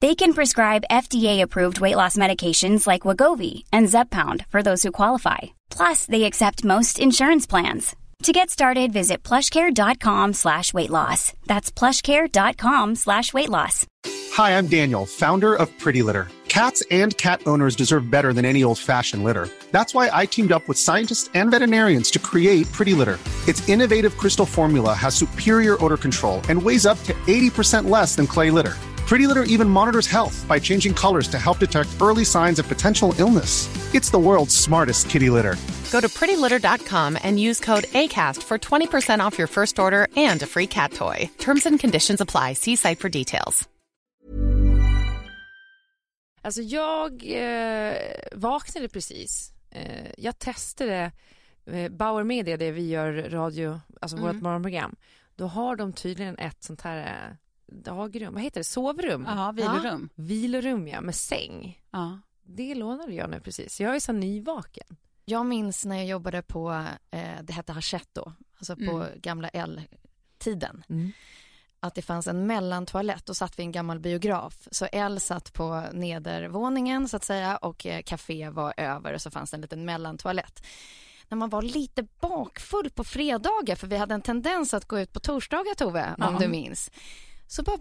They can prescribe FDA-approved weight loss medications like Wagovi and Zepbound for those who qualify. Plus, they accept most insurance plans. To get started, visit plushcare.com slash weight loss. That's plushcare.com slash weight loss. Hi, I'm Daniel, founder of Pretty Litter. Cats and cat owners deserve better than any old-fashioned litter. That's why I teamed up with scientists and veterinarians to create Pretty Litter. Its innovative crystal formula has superior odor control and weighs up to 80% less than clay litter. Pretty Litter even monitors health by changing colors to help detect early signs of potential illness. It's the world's smartest kitty litter. Go to prettylitter.com and use code ACAST for 20% off your first order and a free cat toy. Terms and conditions apply. See site for details. Alltså jag eh, vaknade precis. Eh, jag testade eh, Bauer Media, det vi gör radio, alltså Mm. vårt morgonprogram. Då har de tydligen ett sånt här eh, dagrum, vad heter det, sovrum? Ja, vilorum. Vilorum ja, med säng. Ja. Det lånade jag nu precis. Jag är så nyvaken. Jag minns när jag jobbade på, eh, det hette Hachette då, alltså på Mm. gamla L-tiden. Mm. Att det fanns en mellantoalett, då satt vi i en gammal biograf. Så L satt på nedervåningen så att säga och eh, café var över och så fanns det en liten mellantoalett. När man var lite bakfull på fredagar, för vi hade en tendens att gå ut på torsdagar Tove, om Ja. du minns. Så bara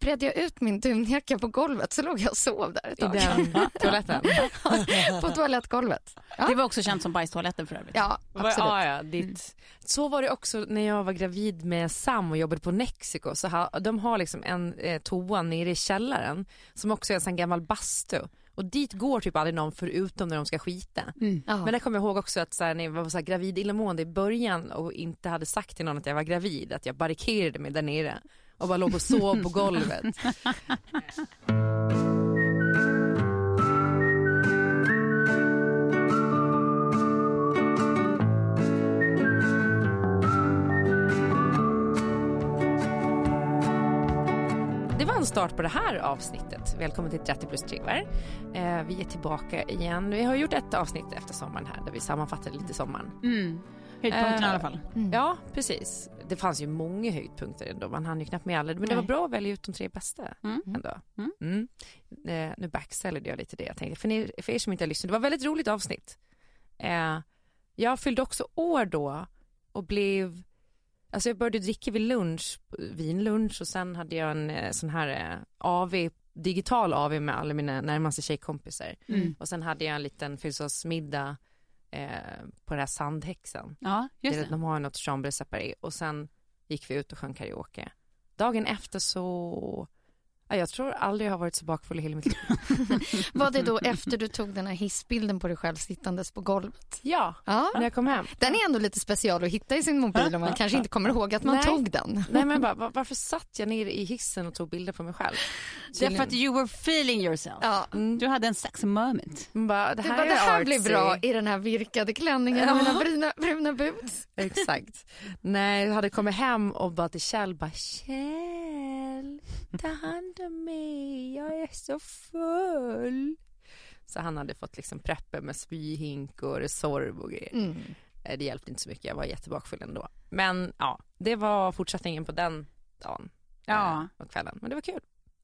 bredde jag ut min dunjacka på golvet så låg jag och sov där ett I tag. den toaletten. på toalettgolvet. Ja. Det var också känt som bajstoaletten för övrigt. Ja, absolut. Ja, ja, ditt. Så var det också när jag var gravid med Sam och jobbade på Mexico. Så ha, de har liksom en eh, toa nere i källaren som också är en sån gammal bastu. Och dit går typ aldrig någon förutom när de ska skita. Ja. Men där kommer jag ihåg också att så här, när jag var så här gravid illamående i början och inte hade sagt till någon att jag var gravid, att jag barrikerade mig där nere och bara låg och sov på golvet. Det var en start på det här avsnittet. Välkommen till 30 plus triggvar. Eh, vi är tillbaka igen. Vi har gjort ett avsnitt efter sommaren här där vi sammanfattade lite sommaren. Mm. Höjdpunkten i Eh, alla fall. Ja, precis. Det fanns ju många höjdpunkter ändå. Man hann ju knappt med alla. Men det var Nej. bra att välja ut de tre bästa Mm. ändå. Mm. Mm. Eh, nu backställde jag lite det jag tänkte. För er, för er som inte har lyssnat, det var ett väldigt roligt avsnitt. Eh, jag fyllde också år då och blev Alltså jag började dricka vid lunch, vinlunch och sen hade jag en eh, sån här eh, AV, digital AV med alla mina närmaste tjejkompisar. Mm. Och sen hade jag en liten födelsedagsmiddag eh, på den här Sandhäxan. Ja, just Det-. De har något chambre separé och sen gick vi ut och sjöng karaoke. Dagen efter så, jag tror aldrig jag har varit så bakfull i hela mitt liv. Var det då efter du tog den här hissbilden på dig själv sittandes på golvet? Ja, Ja. när jag kom hem. Den är ändå lite special att hitta i sin mobil om man kanske inte kommer ihåg att man Nej. tog den. Nej men bara, var- varför satt jag nere i hissen och tog bilder på mig själv? Därför att you were feeling yourself. Ja. Du hade en sexy moment. Man bara, det här, bara, det är här blir bra i den här virkade klänningen och mina bruna, bruna boots. Exakt. Nej, jag hade kommit hem och bara till Kjell bara Kjell, ta hand om mig, jag är så full. Så han hade fått liksom prepper med spyhink och Resorb och grejer. Mm. Eh, Det hjälpte inte så mycket, jag var jättebakfull ändå. Men ja, det var fortsättningen på den dagen. Ja. eh, Och kvällen. Men det var kul.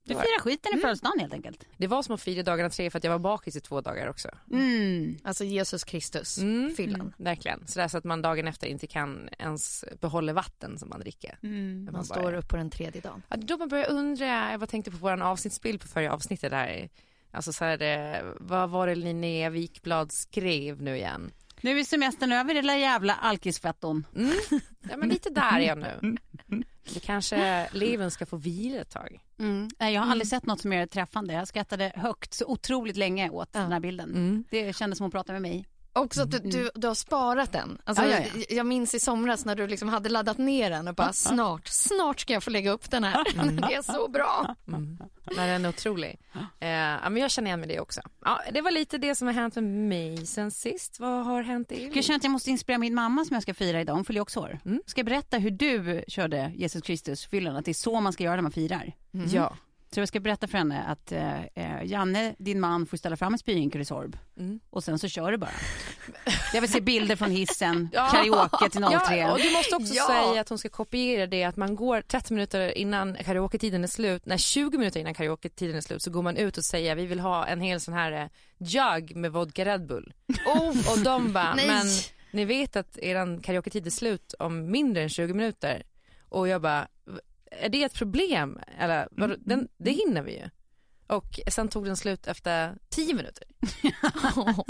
Du firar skiten i födelsedagen helt enkelt. det var som att fira dagarna tre för att jag var bakis i två dagar också. Mm. Alltså Jesus Kristus, Mm. fyllan. Verkligen. Så, där, så att man dagen efter inte kan ens behålla vatten som man dricker. Mm. Man Man bara- står upp på den tredje dagen. Ja, då man börjar undra, jag bara tänkte på vår avsnittsbild på förra avsnittet där. Alltså så här, eh, vad var det Linnea Wikblad skrev nu igen? Nu är semestern över, det där jävla alkisfetton. Mm. Ja men lite där är jag nu. Det kanske liven ska få vila ett tag. Mm. Nej, jag har aldrig sett något som är träffande. Jag skrattade högt så otroligt länge åt den här bilden. Mm. Det kändes som att prata med mig. Också att du, du, du har sparat den. Alltså, Ja, ja, ja. Jag minns i somras när du liksom hade laddat ner den och bara snart, snart ska jag få lägga upp den här. Det är så bra. Mm. Nej, den är otrolig. Eh, ja, men jag känner igen mig det också. Ja, det var lite det som har hänt med mig sen sist. Vad har hänt i Jag känner att jag måste inspirera min mamma som jag ska fira idag. Hon fyller också år. Mm. Ska jag berätta hur du körde Jesus Kristus-fyllan? Att det är så man ska göra när man firar. Ja. Så jag ska berätta för henne att eh, eh, Janne, din man, får ställa fram en spyink i. Mm. Och sen så kör du bara. Jag vill se bilder från hissen, Ja. karaoke till 03. Ja, och du måste också Ja. säga att hon ska kopiera det att man går 30 minuter innan karaoke-tiden är slut, nej 20 minuter innan karaoke-tiden är slut så går man ut och säger vi vill ha en hel sån här eh, jug med vodka Red Bull. och de bara, men ni vet att eran karaoke-tid är slut om mindre än 20 minuter. Och jag bara, är det ett problem? Eller, vadå? den, det hinner vi ju. Och sen tog den slut efter 10 minuter.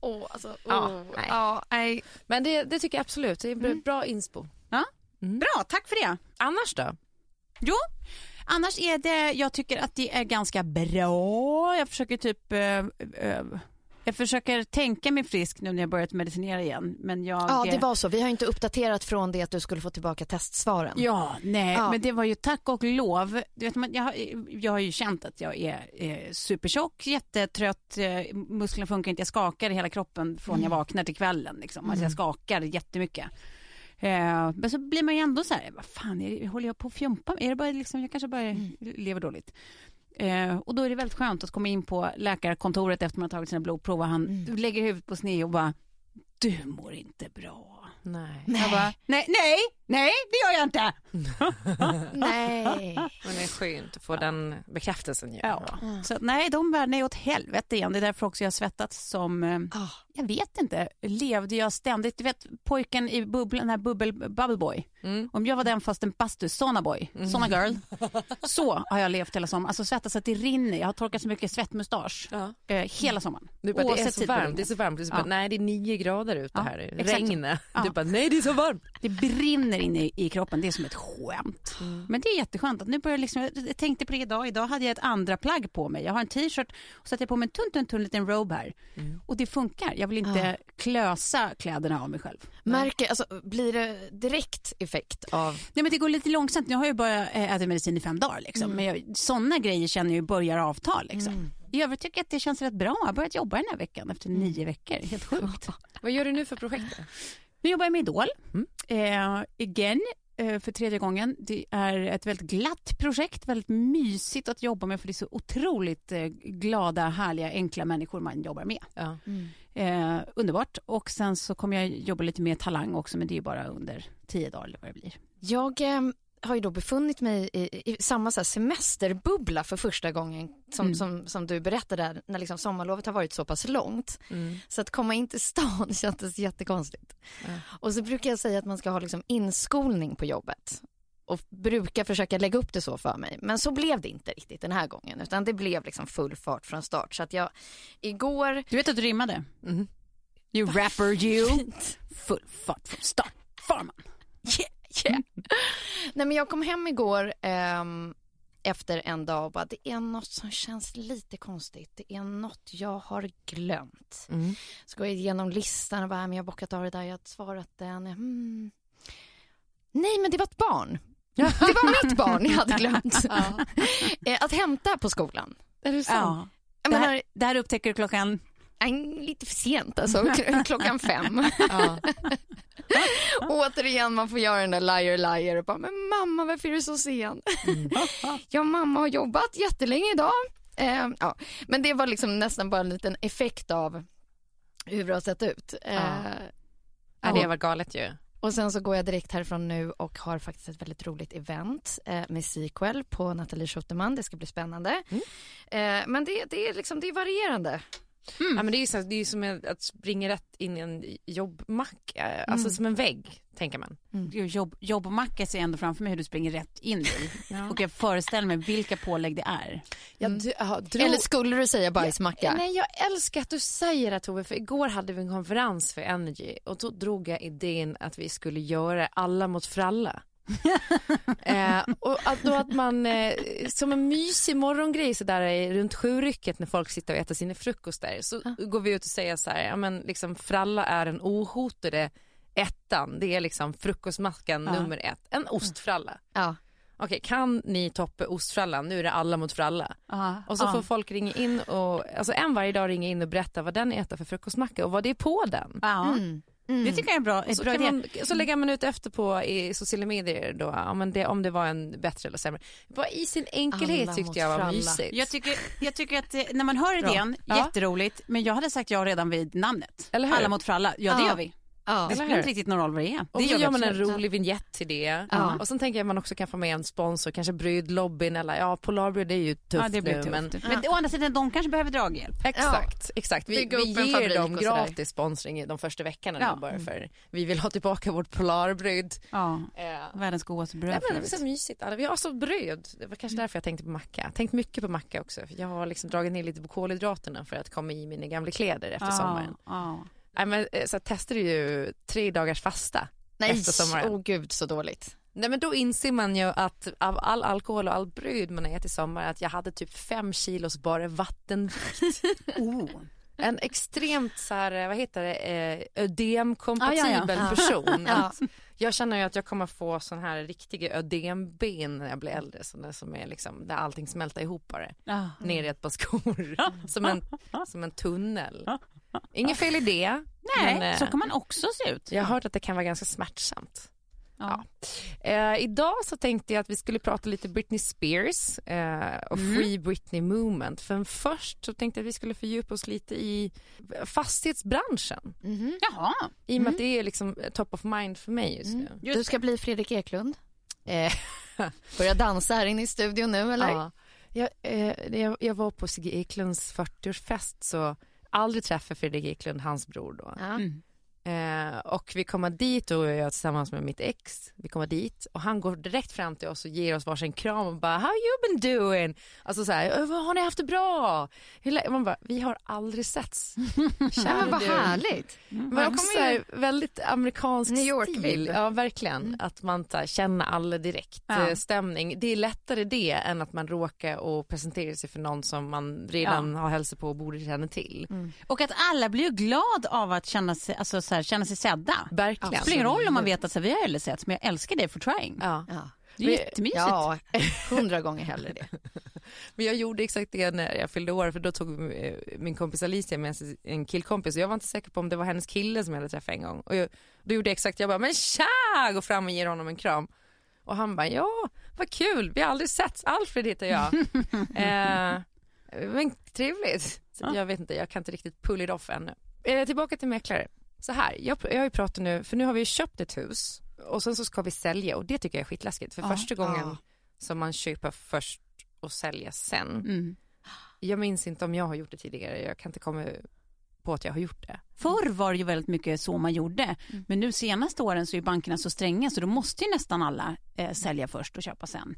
Åh, alltså, Ja, åh, nej. ja, nej. Men det, det tycker jag absolut, det är bra- bra inspo. Ja. Mm. Bra, tack för det. Annars då? Jo, annars är det, jag tycker att det är ganska bra. Jag försöker typ, eh, eh, jag försöker tänka mig frisk nu när jag börjat medicinera igen. Men jag... Ja, det var så. Vi har inte uppdaterat från det att du skulle få tillbaka testsvaren. Ja, nej, Ja. men det var ju tack och lov. Du vet, man, jag, har- jag har ju känt att jag är eh, supertjock, jättetrött, eh, musklerna funkar inte, jag skakar i hela kroppen från jag vaknar till kvällen. Liksom. Alltså, jag skakar jättemycket. Eh, men så blir man ju ändå så här, vad fan, är det, håller jag på att fjumpa? Är det bara liksom, jag kanske bara lever dåligt. Eh, och då är det väldigt skönt att komma in på läkarkontoret efter man har tagit sina blodprov och han lägger huvudet på sned och bara, du mår inte bra. Nej. Jag bara, nej, nej, nej, det gör jag inte. Nej. Men det är skönt att få den bekräftelsen ju. Ja. Så nej, de världarna är åt helvete igen. Det är därför också jag har svettats som, Ah. jag vet inte, levde jag ständigt, du vet pojken i bubblan, den här bubbel, bubble boy. Mm. Om jag var den fast en bastu, såna boy, såna girl. Så har jag levt hela sommaren. Alltså svettats så att det rinner. Jag har torkat så mycket svettmustasch Ja. eh, hela sommaren. Du bara, det är Oavsett så varmt, det är så varmt. Du bara, Ja. nej det är nio grader ute Ja, här, så. Ja. Du bara, nej det är så varmt. Det brinner inne i, i kroppen, det är som ett skämt. Men det är jätteskönt att nu börjar jag liksom, jag tänkte på det idag, idag hade jag ett andra plagg på mig. Jag har en t-shirt och satte på mig en tunn, tunn, tunn liten robe här. Och det funkar, jag vill inte klösa kläderna av mig själv. Märker, alltså, blir det direkt effekt av... Nej men det går lite långsamt, jag har ju bara eh, ätit medicin i fem dagar liksom. Men jag, sådana grejer känner jag ju börjar avta liksom. I övrigt tycker jag att det känns rätt bra. Jag har börjat jobba den här veckan efter nio veckor, helt sjukt. Vad gör du nu för projekt? Nu jobbar jag med Idol. Mm. Eh, again, eh, för tredje gången. Det är ett väldigt glatt projekt, väldigt mysigt att jobba med för det är så otroligt eh, glada, härliga, enkla människor man jobbar med. Ja. Eh, underbart. Och sen så kommer jag jobba lite med Talang också, men det är ju bara under tio dagar eller vad det blir. Jag eh, har ju då befunnit mig i, i samma så semesterbubbla för första gången som, Mm. som, som du berättade där, när liksom sommarlovet har varit så pass långt. Mm. Så att komma in till stan kändes jättekonstigt. Ja. Och så brukar jag säga att man ska ha liksom inskolning på jobbet. Och brukar försöka lägga upp det så för mig. Men så blev det inte riktigt den här gången. Utan det blev liksom full fart från start. Så att jag igår... Du vet att du rimmade? Mhm. You rapper you. Full fart från start. Farman. Yeah, yeah. Nej men jag kom hem igår ehm, efter en dag och bara det är något som känns lite konstigt. Det är något jag har glömt. Mm. Så går jag igenom listan och bara, men jag har bockat av det där, jag har svarat den. Hmm. Nej men det var ett barn. Det var mitt barn jag hade glömt. Eh, Att hämta på skolan. Är det sant? Ja. Det här, det här upptäcker du klockan... lite för sent alltså, Kl- klockan fem. Ja. Återigen man får göra den där liar liar och bara, men mamma varför är du så sen? ja mamma har jobbat jättelänge idag. Eh, ja. Men det var liksom nästan bara en liten effekt av hur det har sett ut. Eh, Ja, det var galet ju. Och sen så går jag direkt härifrån nu och har faktiskt ett väldigt roligt event eh, med sequel på Nathalie Schutterman. Det ska bli spännande. Eh, men det, det, är liksom, det är varierande. Ja, men det är ju så, det är ju som att springa rätt in i en jobbmack, eh, alltså som en vägg tänker man. Jobb, jobbmacka ser jag ändå framför mig hur du springer rätt in i. Och jag föreställer mig vilka pålägg det är. Jag d- ja, drog- Eller skulle du säga bajsmacka? Nej, jag älskar att du säger det Tove, för igår hade vi en konferens för Energy och då drog jag idén att vi skulle göra alla mot fralla. eh, och att, då att man eh, som en mysig morgongrej så där i- runt sjurycket när folk sitter och äter sina frukostar så går vi ut och säger så här, ja men liksom fralla är den ohotade ettan, det är liksom frukostmackan Ja. nummer ett, en ostfralla. Ja. Okej, kan ni toppa ostfrallan? Nu är det alla mot fralla. Ja, Och så ja. får folk ringa in och, alltså en varje dag ringa in och berätta vad den äter för frukostmacka och vad det är på den. Ja. Mm. Mm. Det tycker jag är bra. Så, bra man, så lägger man ut efter på i sociala medier då, men det, om det var en bättre eller sämre. Bara I sin enkelhet Alla tyckte jag var fralla. mysigt. Jag tycker, jag tycker att eh, när man hör idén, Ja. jätteroligt, men jag hade sagt ja redan vid namnet. Eller hur? Alla mot fralla, ja det Ja. gör vi. Ja. Det spelar inte riktigt någon roll vad det är. och Det gör gör man en rolig vignett till det. Ja. Och sen tänker jag att man också kan få med en sponsor, kanske brödlobbyn eller ja, Polarbröd är ju tufft Ja, det blir nu. tufft. Men, Men å andra sidan, de kanske behöver draghjälp. exakt, exakt. Vi, vi ger dem gratis sponsring i de första veckorna Ja. bara för vi vill ha tillbaka vårt Polarbröd. Ja, Eh, världens godaste bröd Nej, men det var så mysigt. Alla- Vi har så bröd. Det var kanske därför jag tänkte på macka. Tänkt mycket på macka också. Jag har liksom dragit ner lite på kolhydraterna för att komma i mina gamla kläder efter sommaren. Ja, Nej, men, eh, så testade ju tre dagars fasta Nej, efter sommaren. oh gud så dåligt. Nej, men då inser man ju att av all alkohol och all bröd man har ätit i sommar att jag hade typ fem kilos bara vatten. oh. En extremt så här, vad heter det, eh, ödemkompatibel Ja, ja, ja. person. Ja. Att Jag känner ju att jag kommer få sån här riktiga ödemben när jag blir äldre. Såna som är liksom, där allting smälter ihop bara. Ja. Ner i ett par skor. Som en, som en tunnel. Inget fel i det. Nej, men, eh, så kan man också se ut. Jag har hört att det kan vara ganska smärtsamt. Ja. Eh, idag så tänkte jag att vi skulle prata lite Britney Spears eh, och Free Britney Movement. För först så tänkte jag att vi skulle fördjupa oss lite i fastighetsbranschen. Mhm. Jaha. I och med att det är liksom top of mind för mig just nu. Just Du ska bli Fredrik Eklund. Eh, Börja dansa här inne i studion nu eller? ja. jag, eh, jag, jag var på Sigge Eklunds 40-årsfest så aldrig träffade Fredrik Eklund, hans bror då. Ja. Mm. Eh, och vi kommer dit och jag tillsammans med mitt ex. Vi kommer dit och han går direkt fram till oss och ger oss varsin kram och bara How you been doing? Alltså så här, "Eh, har ni haft det bra? Hur lä-" Man bara, vi har aldrig setts. Ja, men vad härligt. Men också så här, väldigt amerikansk New York stil. Ja, verkligen. Att man här, känner alla direkt Ja. eh, stämning. Det är lättare det än att man råkar och presenterar sig för någon som man redan har hälsat på och borde känna till. Och att alla blir glad av att känna sig, alltså, så här, känna sig sedda. Verkligen. Det spelar ingen roll om man vet att så här, vi har aldrig men jag älskar dig for trying. Ja. Ja. Det är Men- jättemysigt. Ja, hundra gånger hellre det. Men jag gjorde exakt det när jag fyllde år för då tog min kompis Alicia med sig en killkompis och jag var inte säker på om det var hennes kille som jag hade träffat en gång. Och jag, då gjorde jag exakt, jag bara men tja, går fram och ger honom en kram. Och han bara ja, vad kul, vi har aldrig setts, Alfred heter jag. eh, men trevligt. Så jag vet inte, jag kan inte riktigt pull it off ännu. Eh, tillbaka till mäklare. Så här, jag, jag har ju pratat nu, för nu har vi köpt ett hus och sen så ska vi sälja och det tycker jag är skitläskigt för Ja. första gången Ja. som man köper först och säljer sen. Mm. Jag minns inte om jag har gjort det tidigare. Jag kan inte komma på att jag har gjort det. Förr var det ju väldigt mycket så man gjorde. Men nu senaste åren så är bankerna så stränga så då måste ju nästan alla eh, sälja först och köpa sen.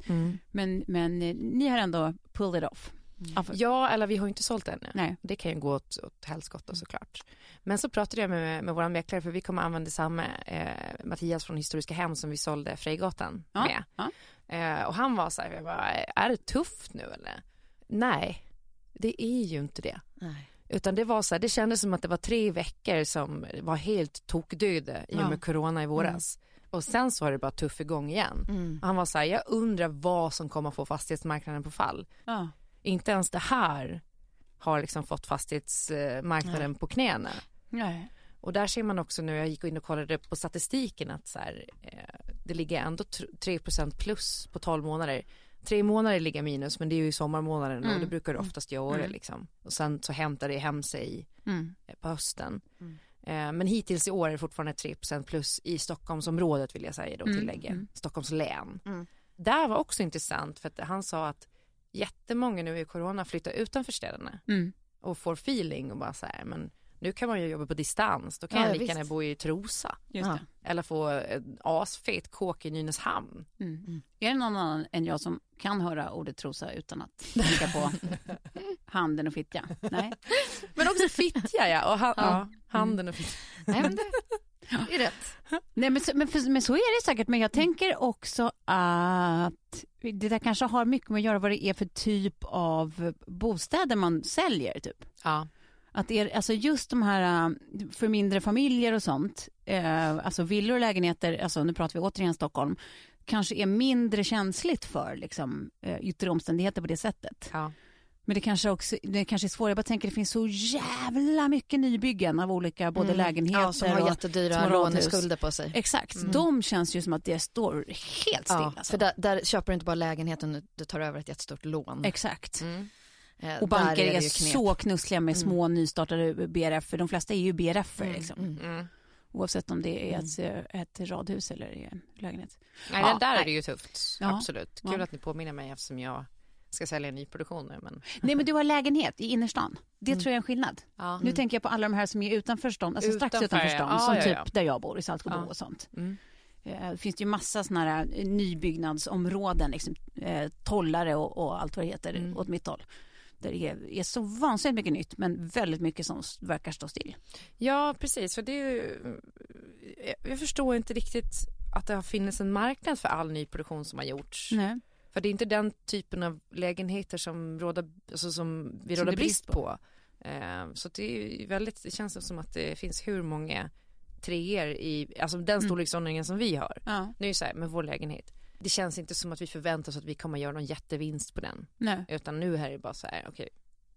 Men, men eh, ni har ändå pulled it off. Ja, för- Ja, eller vi har ju inte sålt ännu. Nej. Det kan ju gå åt, åt helskotta såklart. Men så pratade jag med, med vår mäklare för vi kommer använda samma eh, Mattias från Historiska Hem som vi sålde Frejgatan Ja, med. ja. Eh, och han var så här, bara, är det tufft nu eller? Nej, det är ju inte det. Nej. Utan det var så här, det kändes som att det var tre veckor som var helt tokdöda i och Ja. med corona i våras. Och sen så har det bara tuff igång igen. Mm. Han var så här, jag undrar vad som kommer få fastighetsmarknaden på fall. Ja. Inte ens det här har liksom fått fastighetsmarknaden på knäna. Nej. Och där ser man också nu, jag gick in och kollade på statistiken att så här, eh, det ligger ändå tr- 3% plus på 12 månader. Tre månader ligger minus men det är ju sommarmånaden och det brukar det oftast göra liksom. Och sen så hämtar det hem sig Mm. eh, på hösten. Eh, Men hittills i år är det fortfarande 3% plus i Stockholmsområdet vill jag säga då tillägga. Stockholms län. Där var också intressant för att han sa att jättemånga nu i corona flyttar utanför städerna Mm. och får feeling och bara så här, men nu kan man ju jobba på distans, då kan Ja, jag lika gärna bo i Trosa Just Ja. det. eller få en asfet kåk i Nynäshamn. Mm. Är det någon annan än jag som kan höra ordet trosa utan att tänka på handen och fittja? Nej. Men också Fittja ja, och ha, ja. handen och Fittja. Nej, men det, Det är rätt. Nej, men, så, men, för, men så är det säkert. Men jag tänker också att det där kanske har mycket med att göra vad det är för typ av bostäder man säljer. Typ. Ja. Att är, alltså just de här äh, för mindre familjer och sånt, eh, alltså villor och lägenheter, alltså nu pratar vi återigen Stockholm, kanske är mindre känsligt för liksom, eh, yttre omständigheter på det sättet. Ja. Men det kanske också det kanske är svårare. Jag bara tänker det finns så jävla mycket nybyggen av olika både Mm. lägenheter Ja, som har och jättedyra låneskulder på sig. Exakt, Mm. de känns ju som att det står helt still. Ja, alltså. för där, där köper du inte bara lägenheten, du tar över ett jättestort lån. Exakt. Mm. Eh, Och banker är, knep. så knussliga med små nystartade BRF, för de flesta är ju BRF Mm, liksom. mm. Mm. Oavsett om det är ett, ett radhus eller en lägenhet. Nej, Ja, det där är nej. det ju tufft. Ja. Absolut. Kul Ja. att ni påminner mig eftersom jag ska sälja en nyproduktion nu. Men... Nej men du har lägenhet i innerstan. Det tror jag är en skillnad. Ja. Nu tänker jag på alla de här som är utanför stan, alltså strax Utanför, utanför ja. stan, Ja, som typ där jag bor i Saltsjöbo och sånt. Mm. Eh, Det finns ju massa sådana här eh, nybyggnadsområden, liksom, eh, tollare och, och allt vad det heter Mm. åt mitt håll. Där det är, är så vansinnigt mycket nytt men väldigt mycket som verkar stå still. Ja, precis. För det är ju... Jag förstår inte riktigt att det har funnits en marknad för all nyproduktion som har gjorts. Nej. För det är inte den typen av lägenheter som, råder, alltså som vi råder brist brist på. Eh, så det är väldigt, det känns som att det finns hur många treor i, alltså den Mm. storleksordningen som vi har. Ja. Nu är det så här med vår lägenhet. Det känns inte som att vi förväntar oss att vi kommer göra någon jättevinst på den. Nej. Utan nu här är det bara så här, okej,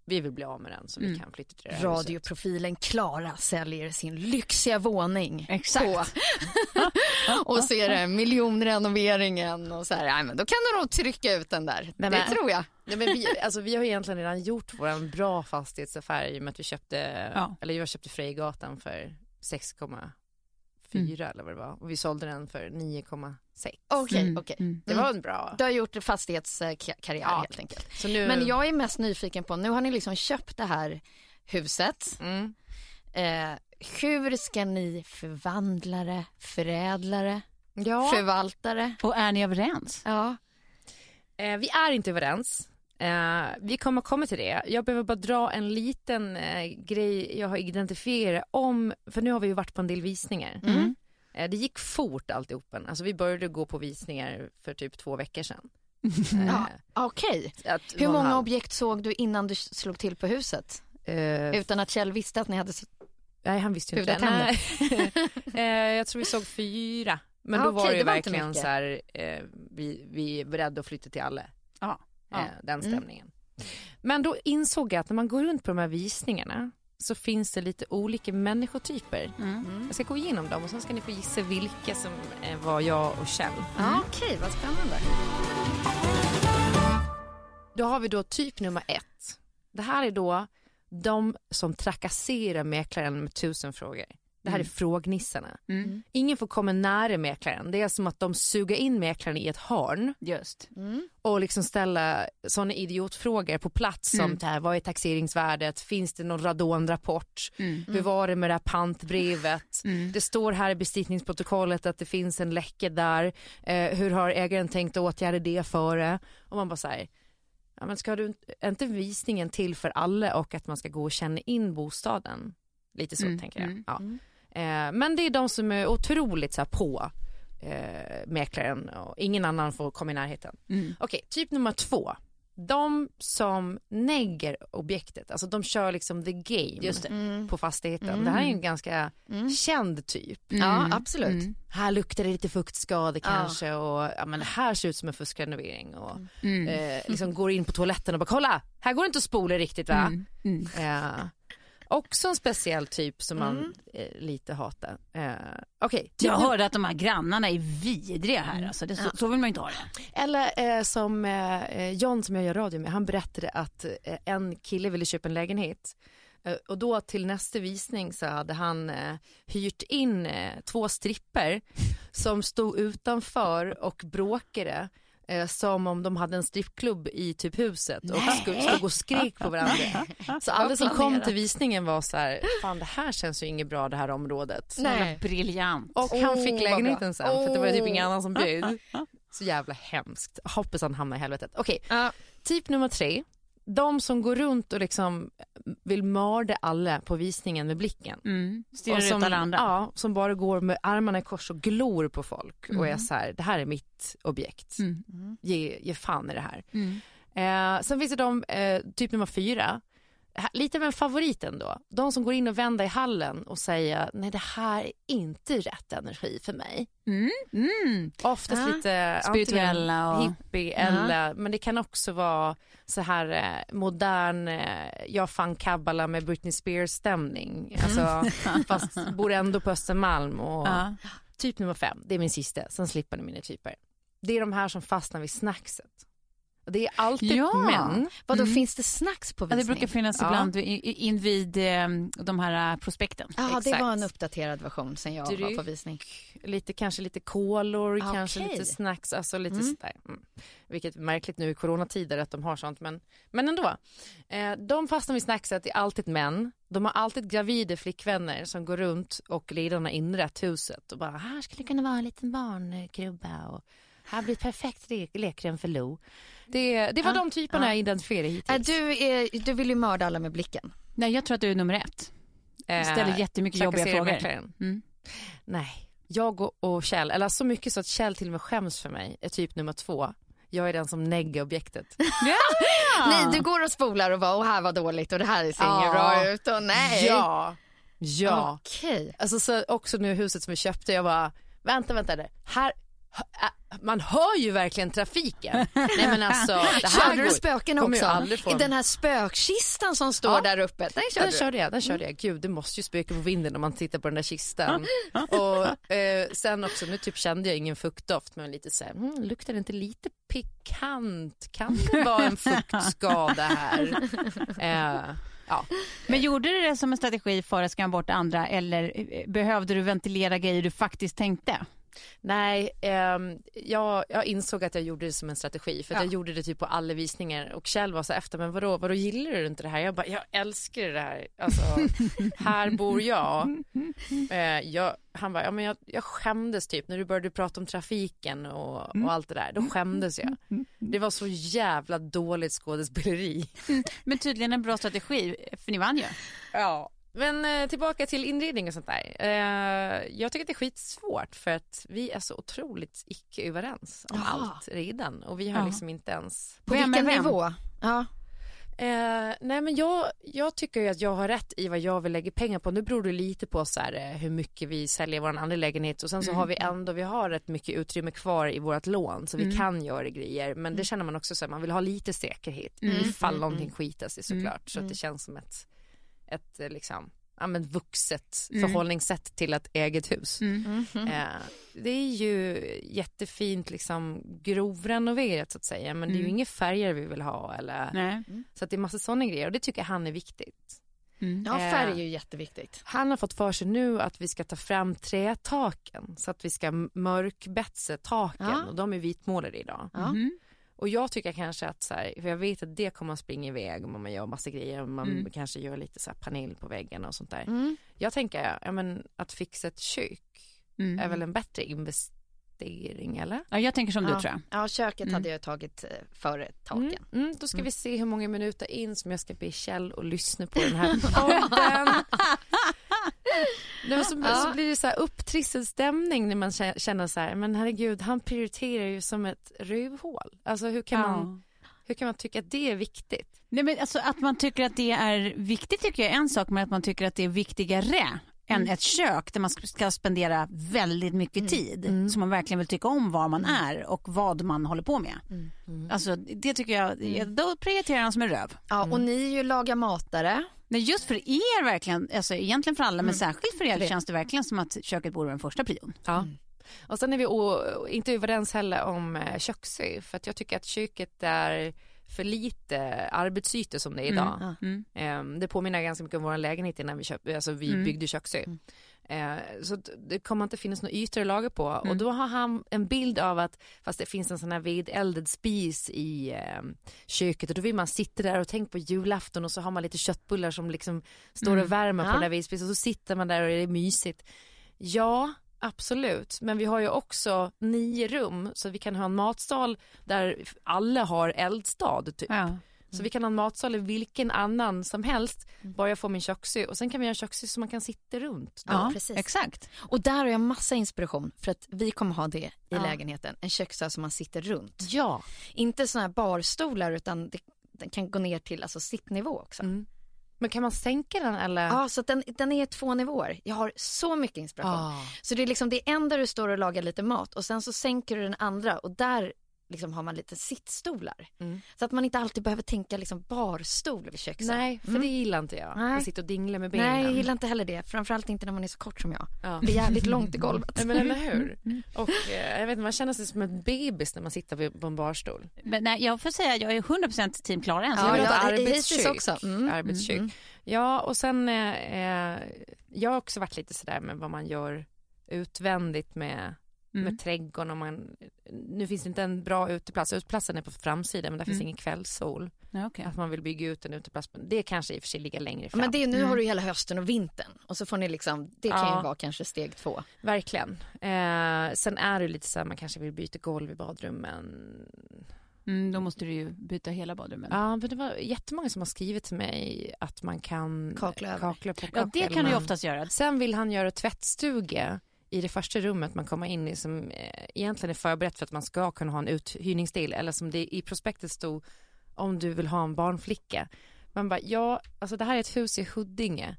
vi vill bli av med den så vi Mm. kan flytta till det här huset. Radioprofilen Klara säljer sin lyxiga våning. Exakt. På. och så är det miljonrenoveringen och så här, nej, men då kan du nog trycka ut den där. Men- det tror jag. Nej, men vi, alltså, vi har egentligen redan gjort vår bra fastighetsaffär i och med att vi köpte, Ja. eller jag köpte Frejgatan för 6,4 Mm. eller vad det var och vi sålde den för 9,6. Okej, Mm, okej. mm. Det var en bra. Du har gjort fastighetskarriär Ja. helt enkelt. Så nu, Men jag är mest nyfiken på, nu har ni liksom köpt det här huset. mm, Eh, hur ska ni förvandla det, förädla det, ja, förvalta det? Och är ni överens? Ja. eh, vi är inte överens. Eh, vi kommer komma till det. Jag behöver bara dra en liten eh, grej jag har identifierat om, för nu har vi ju varit på en del visningar. Mm. Eh, det gick fort alltihopen. Alltså vi började gå på visningar för typ två veckor sedan. Ja, Okej. Eh, att- Hur och en många halv. objekt såg du innan du slog till på huset? Eh, Utan att Kjell visste att ni hade... Nej, han visste ju inte. Nej. Eh, jag tror vi såg fyra. Men Ah, då okej, var det det verkligen så här, eh, vi, vi är beredda att flytta till alla. Ja. Eh, den Mm. stämningen. Men då insåg jag att när man går runt på de här visningarna så finns det lite olika människotyper. Mm. Jag ska gå igenom dem och sen ska ni få gissa vilka som eh, var jag och Kjell. Ja, Okej, vad spännande. Då har vi då typ nummer ett. Det här är då de som trakasserar mäklaren med tusen frågor. Det här är frågnissarna. Mm. Ingen får komma nära mäklaren. Det är som att de suger in mäklaren i ett hörn Just. och liksom ställa sådana idiotfrågor på plats som Mm. det här, vad är taxeringsvärdet, finns det någon radonrapport, Mm. hur var det med det här pantbrevet, Mm. det står här i besiktningsprotokollet att det finns en läcka där, eh, hur har ägaren tänkt åtgärda det före? Och man bara säger Ja, men ska du inte- är inte visningen till för alla och att man ska gå och känna in bostaden? Lite så Mm, tänker jag. mm, Ja. Eh, men det är de som är otroligt så här, på eh, mäklaren och ingen annan får komma i närheten. Mm. Okej, typ nummer två. De som negger objektet, alltså de kör liksom the game Just det. Mm. på fastigheten. Mm. Det här är en ganska Mm. känd typ. Ja, Mm. absolut. Mm. Här luktar det lite fuktskade Ja. kanske och ja, men det här ser ut som en fuskrenovering och Mm. eh, liksom går in på toaletten och bara kolla, här går det inte att spola riktigt va? Mm. Mm. Eh, också en speciell typ som man Mm. eh, lite hatar. Eh, Okej, typ Jag hörde att de här grannarna är vidriga här. Alltså. Det, så, så vill man inte ha det. Eller eh, som eh, eh, John som jag gör radio med, han berättade att eh, en kille ville köpa en lägenhet. Eh, och då till nästa visning så hade han eh, hyrt in eh, två stripper som stod utanför och bråkade. Eh, som om de hade en strippklubb i typ huset och skulle stod och skrek på varandra. Så alla som kom till visningen var så här, fan det här känns ju inget bra det här området. Nej. Briljant. Och han fick lägenheten sen för att det var typ ingen annan som bjöd. Så jävla hemskt. Hoppas han hamnar i helvetet. Okej, Ja. typ nummer tre. De som går runt och liksom vill mörda alla på visningen med blicken. Mm. Och som, andra. Ja, som bara går med armarna i kors och glor på folk och är så här, det här är mitt objekt. Mm. Ge, ge fan i det här. Mm. Eh, sen finns det de, eh, typ nummer fyra, lite av en favorit ändå. De som går in och vänder i hallen och säger nej det här är inte rätt energi för mig. Mm. Mm. Oftast Ja. lite Spirituella och- hippie eller men det kan också vara så här eh, modern, eh, jag fann kabbala med Britney Spears stämning. Alltså, fast bor ändå på Östermalm och Ja. typ nummer fem, det är min sista, sen slipper ni mina typer. Det är de här som fastnar vid snackset. Det är alltid Ja. män. Vadå, Mm. finns det snacks på Ja, visning? det brukar finnas Ja. ibland invid eh, de här eh, prospekten. Ja, det var en uppdaterad version sen jag var Dryck. på visning. lite, kanske lite kolor, Ah, kanske lite snacks, alltså lite Mm. sådär. Mm. Vilket är märkligt nu i coronatider att de har sånt, men, men ändå. Eh, de fastnar vid snackset är alltid män. De har alltid gravida flickvänner som går runt och redan har inrett huset och bara, här skulle kunna vara en liten barnkrubba och här blir perfekt le- lekrum för Lo. Det, det var Ah, de typerna ah. jag identifierade hittills. Du, är, du vill ju mörda alla med blicken. Nej, jag tror att du är nummer ett. Eh, ställer jättemycket jobbiga frågor. Mm. Nej, jag och, och Kjell, eller så mycket så att Kjell till och med skäms för mig, är typ nummer två. Jag är den som neggar objektet. Nej, du går och spolar och bara, och här var dåligt och det här ser inget Ja. bra ut och nej. Ja. Ja. Okej. Alltså så också nu huset som vi köpte, jag bara, vänta, vänta, det. här, man hör ju verkligen trafiken. Nej men alltså, det här Körde du spöken också? I en- den här spökkistan som står Ja. där uppe, den körde Den körde jag, den körde jag. Gud det måste ju spöka på vinden när man tittar på den där kistan. och eh, sen också, nu typ kände jag ingen fuktdoft men lite så här, mm, luktar det inte lite pikant? Kan det vara en fuktskada här? Eh, ja. Men gjorde du det som en strategi för att skrämma bort andra eller eh, behövde du ventilera grejer du faktiskt tänkte? Nej, ehm, jag, jag insåg att jag gjorde det som en strategi för att Ja. jag gjorde det typ på alla visningar och Kjell var så efter, men vadå, vadå gillar du inte det här? Jag bara, jag älskar det här, alltså här bor jag. Eh, jag han bara, ja men jag, jag skämdes typ när du började prata om trafiken och, och allt det där, då skämdes jag. Det var så jävla dåligt skådespeleri. Men tydligen en bra strategi, för ni vann ju. Ja. Men eh, tillbaka till inredning och sånt där. Eh, jag tycker att det är skitsvårt för att vi är så otroligt icke överens om Ja. allt redan och vi har Ja. liksom inte ens På Vem vilken vem? nivå? Ja. Eh, nej men jag, jag tycker ju att jag har rätt i vad jag vill lägga pengar på. Nu beror det lite på så här, eh, hur mycket vi säljer vår andra lägenhet och sen så har vi ändå, vi har rätt mycket utrymme kvar i vårt lån så vi kan göra grejer. Men det känner man också så här, man vill ha lite säkerhet ifall någonting skitar sig såklart. Så att det känns som ett, ett eh, liksom, ja men vuxet förhållningssätt till ett eget hus. Eh, det är ju jättefint liksom grovrenoverat så att säga men det är ju inga färger vi vill ha eller Nej. så att det är massa sådana grejer och det tycker han är viktigt. ja, Eh. färg är ju jätteviktigt. Han har fått för sig nu att vi ska ta fram trätaken så att vi ska mörkbetsa taken Ja. och de är vitmålade idag. Ja. Och jag tycker kanske att så här, för jag vet att det kommer att springa iväg om man gör massa grejer man kanske gör lite så här panel på väggen och sånt där. Mm. Jag tänker, ja men att fixa ett kök Mm. är väl en bättre investering eller? Ja, jag tänker som du ja. tror jag. Ja, köket hade jag tagit eh, före taken. Mm, mm, då ska vi se hur många minuter in som jag ska be Kjell och lyssna på den här podden. Nej, men så, så blir det så här upptrissad stämning när man kä- känner så här, men herregud, han prioriterar ju som ett rövhål. Alltså hur kan, man, hur kan man tycka att det är viktigt? Nej, men alltså, att man tycker att det är viktigt tycker jag är en sak, men att man tycker att det är viktigare än ett kök där man ska- spendera väldigt mycket tid. Så man verkligen vill tycka om var man är och vad man håller på med. Alltså, det tycker jag, då prioriterar han som en röv. Ja, och ni är ju laga matare. Nej, just för er verkligen, alltså egentligen för alla, men särskilt för er det. känns det verkligen som att köket borde vara den första prion. Ja. Och sen är vi o- inte överens heller om eh, köksö för att jag tycker att köket är för lite arbetsytor som det är idag. Mm. Ehm, det påminner ganska mycket om vår lägenhet innan vi, köp, alltså vi Mm. byggde köksö. Eh, så det kommer inte finnas några ytor att laga på Mm. och då har han en bild av att fast det finns en sån här vedeldad spis i eh, köket och då vill man sitta där och tänka på julafton och så har man lite köttbullar som liksom står Mm. och värmer på Ja. den där vedspisen och så sitter man där och det är mysigt. Ja, absolut. Men vi har ju också nio rum så vi kan ha en matsal där alla har eldstad typ. Ja. Så vi kan ha en matsal i vilken annan som helst, bara jag får min köksö och sen kan vi ha en köksö som man kan sitta runt. Ja, precis. exakt. Och där har jag massa inspiration för att vi kommer ha det i Ja. lägenheten. En köksö som man sitter runt. Ja. Inte såna här barstolar utan det, den kan gå ner till alltså sittnivå också. Mm. Men kan man sänka den eller? Ja, så att den, den är två nivåer. Jag har så mycket inspiration. Ah. Så det är liksom det är en där du står och lagar lite mat och sen så sänker du den andra och där liksom har man lite sittstolar. Mm. Så att man inte alltid behöver tänka liksom barstol vid köksön. Nej, för det gillar inte jag. Nej. Att sitta och dingla med benen. Nej, jag gillar inte heller det. Framförallt inte när man är så kort som jag. Ja. Det blir jävligt långt i golvet. Nej, men eller hur? Och eh, jag vet inte, man känner sig som en bebis när man sitter vid- på en barstol. Men nej, jag får säga jag är 100% team Klara än. så Ja, jag hittills också. Mm, arbetskök. mm, Ja, och sen eh, eh, jag har också varit lite sådär med vad man gör utvändigt med, Mm. med trädgården. Och man, nu finns det inte en bra uteplats. Uteplatsen är på framsidan men där finns Mm. ingen kvällssol. Ja, okej. Att man vill bygga ut en uteplats. Det kanske i och för sig ligger längre fram. Men det är, nu Mm. har du hela hösten och vintern och så får ni liksom, det kan Ja. ju vara kanske steg två. Verkligen. Eh, sen är det lite så här, man kanske vill byta golv i badrummen. Mm, då måste du ju byta hela badrummet. Ja, men det var jättemånga som har skrivit till mig att man kan Kakla kakla på Ja, det kan du ju oftast göra. Sen vill han göra tvättstuga i det första rummet man kommer in i som eh, egentligen är förberett för att man ska kunna ha en uthyrningsdel eller som det i prospektet stod om du vill ha en barnflicka. Man bara, ja, alltså det här är ett hus i Huddinge.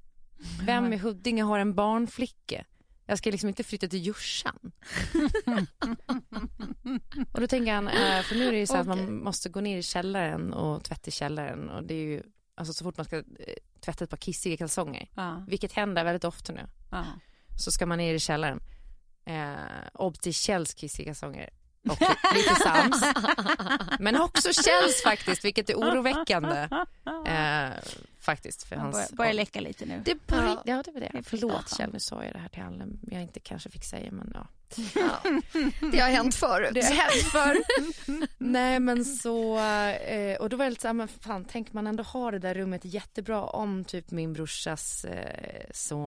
Vem i Huddinge har en barnflicka? Jag ska liksom inte flytta till Djursan. och då tänker han, eh, för nu är det ju så att Okej. man måste gå ner i källaren och tvätta i källaren och det är ju, alltså så fort man ska eh, tvätta ett par kissiga kalsonger, Ja, vilket händer väldigt ofta nu ja. Så ska man ner i källaren. Eh, ob till Kjells kissiga kalsonger. Och lite sams. Men också Kjells faktiskt, vilket är oroväckande. Eh, faktiskt för Han hans... börjar, börjar läcka lite nu. Det börjar, Ja. det var det. Förlåt. Kjell, nu sa jag det här till alla jag inte kanske fick säga men ja. Ja. Det har hänt förut. Det har hänt förr. Nej men så, eh, och då var jag lite så här, men fan tänk man ändå har det där rummet jättebra om typ min brorsas eh, son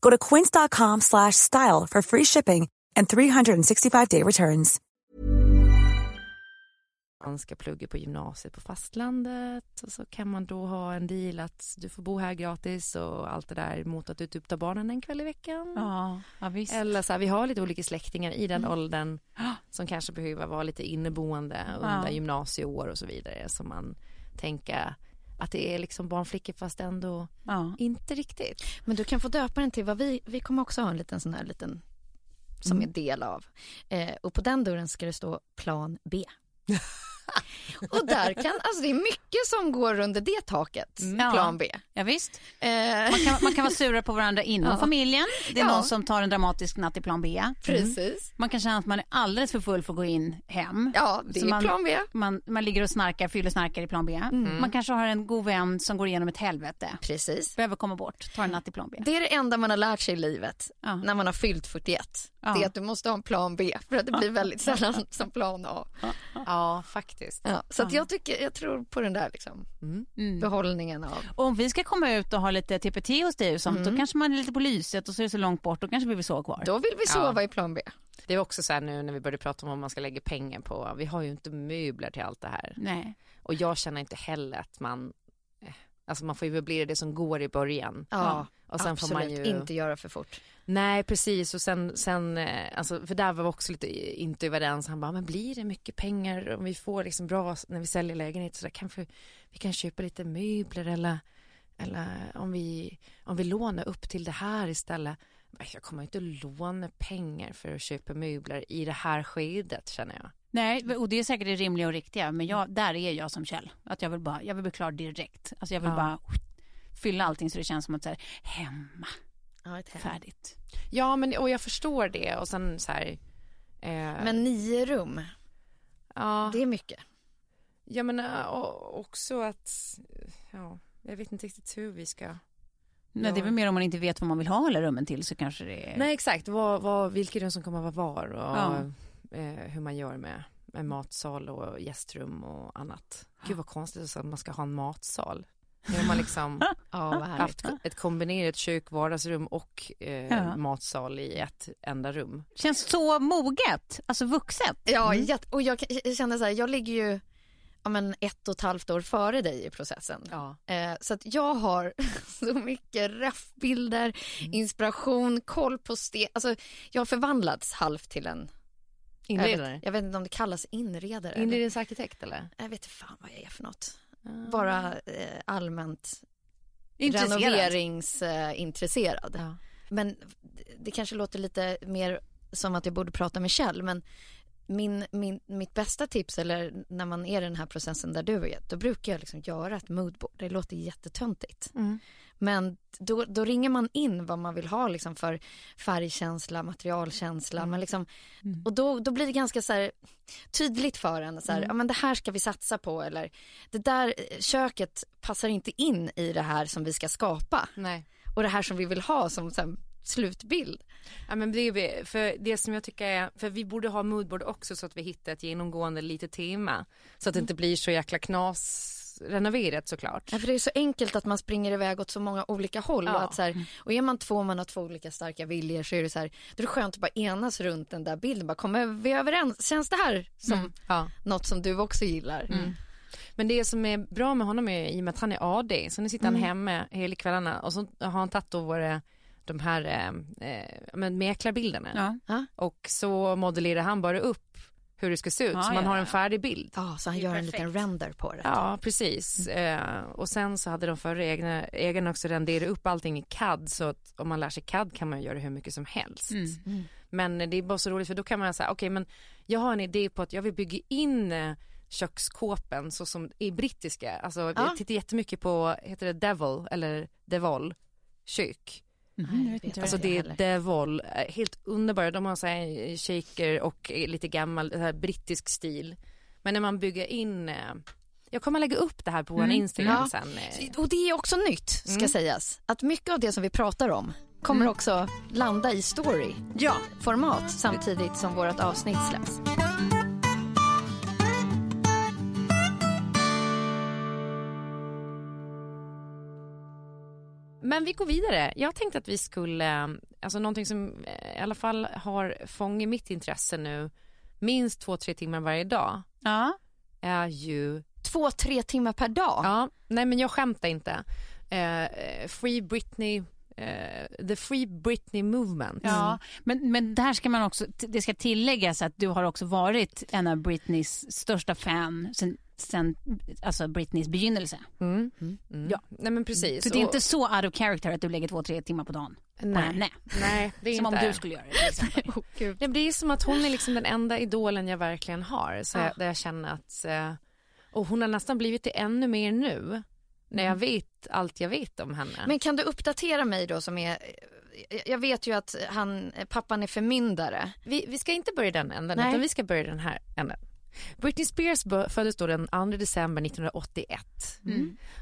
Go to quince.com slash style for free shipping and 365-day returns. man ska plugga på gymnasiet på fastlandet och så kan man då ha en deal att du får bo här gratis och allt det där mot att du typ tar barnen en kväll i veckan. Ja, ja visst. Eller så här, vi har lite olika släktingar i den åldern som kanske behöver vara lite inneboende under Ja. gymnasieår och så vidare. Så man tänker att det är liksom barnflickor fast ändå Ja. inte riktigt. Men du kan få döpa den till vad vi, vi kommer också ha en liten sån här liten som är del av. Eh, och på den dörren ska det stå plan B. och där kan, alltså det är mycket som går under det taket, Ja. plan B. ja, visst. Eh, Man kan, man kan vara sura på varandra inom Ja. familjen. Det är Ja. någon som tar en dramatisk natt i plan B. precis. Man kan känna att man är alldeles för full för att gå in hem. Ja, det Så är man- plan B. Man, man ligger och snarkar, fyller snarkar i plan B. Man kanske har en god vän som går igenom ett helvete. Precis. Behöver komma bort, tar en natt i plan B. Det är det enda man har lärt sig i livet Ja. när man har fyllt 41. Ja. Det är att du måste ha en plan B för att det blir väldigt sällan som plan A. Ja, faktiskt. Faktiskt. Ja, så att jag, tycker, jag tror på den där liksom, Mm. behållningen av... Och om vi ska komma ut och ha lite TPT hos dig och sånt, då kanske man är lite på lyset och så är det så långt bort, då kanske vi vill sova kvar. Då vill vi sova Ja. i plan B. Det är också så här nu när vi började prata om vad man ska lägga pengar på. Vi har ju inte möbler till allt det här. Nej. Och jag känner inte heller att man, alltså man får ju möblera det som går i början. Ja, Och sen absolut. får man ju... Inte göra för fort. Nej precis och sen, sen eh, alltså, för där var vi också lite inte överens. Han bara, men blir det mycket pengar om vi får liksom bra när vi säljer lägenhet så där kanske vi kan köpa lite möbler eller, eller om vi, om vi lånar upp till det här istället. Jag kommer inte låna pengar för att köpa möbler i det här skedet känner jag. Nej, och det är säkert det rimliga och riktiga, men jag, där är jag som Kjell. Att jag vill bara, jag vill bli klar direkt. Alltså jag vill Ja. bara fylla allting så det känns som att så här, hemma, Ja, ett hem. färdigt. Ja men och jag förstår det och sen så här. Eh, Men nio rum, ja, det är mycket. ja men eh, och, också att, ja, jag vet inte riktigt hur vi ska Nej, det är väl mer om man inte vet vad man vill ha alla rummen till så kanske det är... Nej exakt, vad, vad, vilka rum som kommer att vara var och Ja. Eh, hur man gör med, med matsal och gästrum och annat. Gud vad konstigt att man ska ha en matsal. Nu har man liksom Ja, haft ett kombinerat kök, vardagsrum och eh, Ja. matsal i ett enda rum. Känns så moget, alltså vuxet. Ja, jätte- och jag, känner så här, jag ligger ju ja, men ett och ett halvt år före dig i processen. Ja. Eh, så att jag har så mycket reffbilder, inspiration, koll på steg. Alltså, jag har förvandlats halvt till en... Jag Inredare? vet, jag vet inte om det kallas inredare. Inredningsarkitekt eller? Jag vet inte fan vad jag är för något. Bara eh, allmänt Intresserad. renoveringsintresserad. Ja. Men det- kanske låter lite mer som att jag borde prata med Kjell, men min, min, mitt bästa tips, eller när man är i den här processen där du är, då brukar jag liksom göra ett moodboard. Det låter jättetöntigt. Men då, då ringer man in vad man vill ha liksom för färgkänsla, materialkänsla. Men liksom, Och då, då blir det ganska så här, tydligt för en. Så här, ja, men det här ska vi satsa på. Eller det där eh, köket passar inte in i det här som vi ska skapa. Nej. Och det här som vi vill ha som så här, slutbild. Ja men det är vi, för det som jag tycker är, för vi borde ha moodboard också så att vi hittar ett genomgående litet tema. Så att det inte blir så jäkla knas renoverat såklart. Ja, för det är så enkelt att man springer iväg åt så många olika håll. Ja. Och, att så här, och är man två och man har två olika starka viljor så är det så här, då är det skönt att bara enas runt den där bilden. Bara kommer vi överens? Känns det här som Ja. något som du också gillar? Men det som är bra med honom är i och med att han är AD, så nu sitter han hemma hela kvällarna och så har han tagit då våra, de här eh, eh, mäklarbilderna Ja. och så modellerar han bara upp hur det ska se ut Ja, så man ja, har en färdig bild. Ja, så han gör en perfekt. liten render på det. Ja, precis. Eh, och sen så hade de förra egna, ägarna också renderat upp allting i CAD så att om man lär sig CAD kan man göra hur mycket som helst. Men det är bara så roligt för då kan man säga, okej men jag har en idé på att jag vill bygga in eh, kökskåpen så som i brittiska, alltså Ja. jag tittar jättemycket på, heter det Devil eller Devol kök. Mm, vet inte Alltså det är. Devol, eh, helt underbara, de har så här shaker och eh, lite gammal så här brittisk stil. Men när man bygger in, eh, jag kommer lägga upp det här på vår Instagram Ja. sen. eh. Och det är också nytt ska sägas. Att mycket av det som vi pratar om kommer också landa i story. Ja. Format samtidigt som vårt avsnitt släpps. Men vi går vidare. Jag tänkte att vi skulle, alltså någonting som eh, i alla fall har fångat mitt intresse nu, minst två, tre timmar varje dag, Ja. är ju, Två, tre timmar per dag. ja, nej men jag skämtar inte, eh, eh, Free Britney, eh, the Free Britney Movement. Ja, men, men där ska man också, det ska tilläggas att du har också varit en av Britneys största fan sen, sen alltså Britneys begynnelse. Mm. Ja, nej men precis. Så det är inte så out of character att du lägger två, tre timmar på dagen? Nej. Nej. Nej, det är Som inte. om du skulle göra det till. Oh, Gud. Nej, men det är som att hon är liksom den enda idolen jag verkligen har. Så jag, där jag känner att, eh, och hon har nästan blivit det ännu mer nu. När jag vet allt jag vet om henne. Men kan du uppdatera mig då som är, jag vet ju att han, pappan är förmyndare. vi, vi ska inte börja den änden, Nej. utan vi ska börja den här änden. Britney Spears föddes då den 2 december 1981.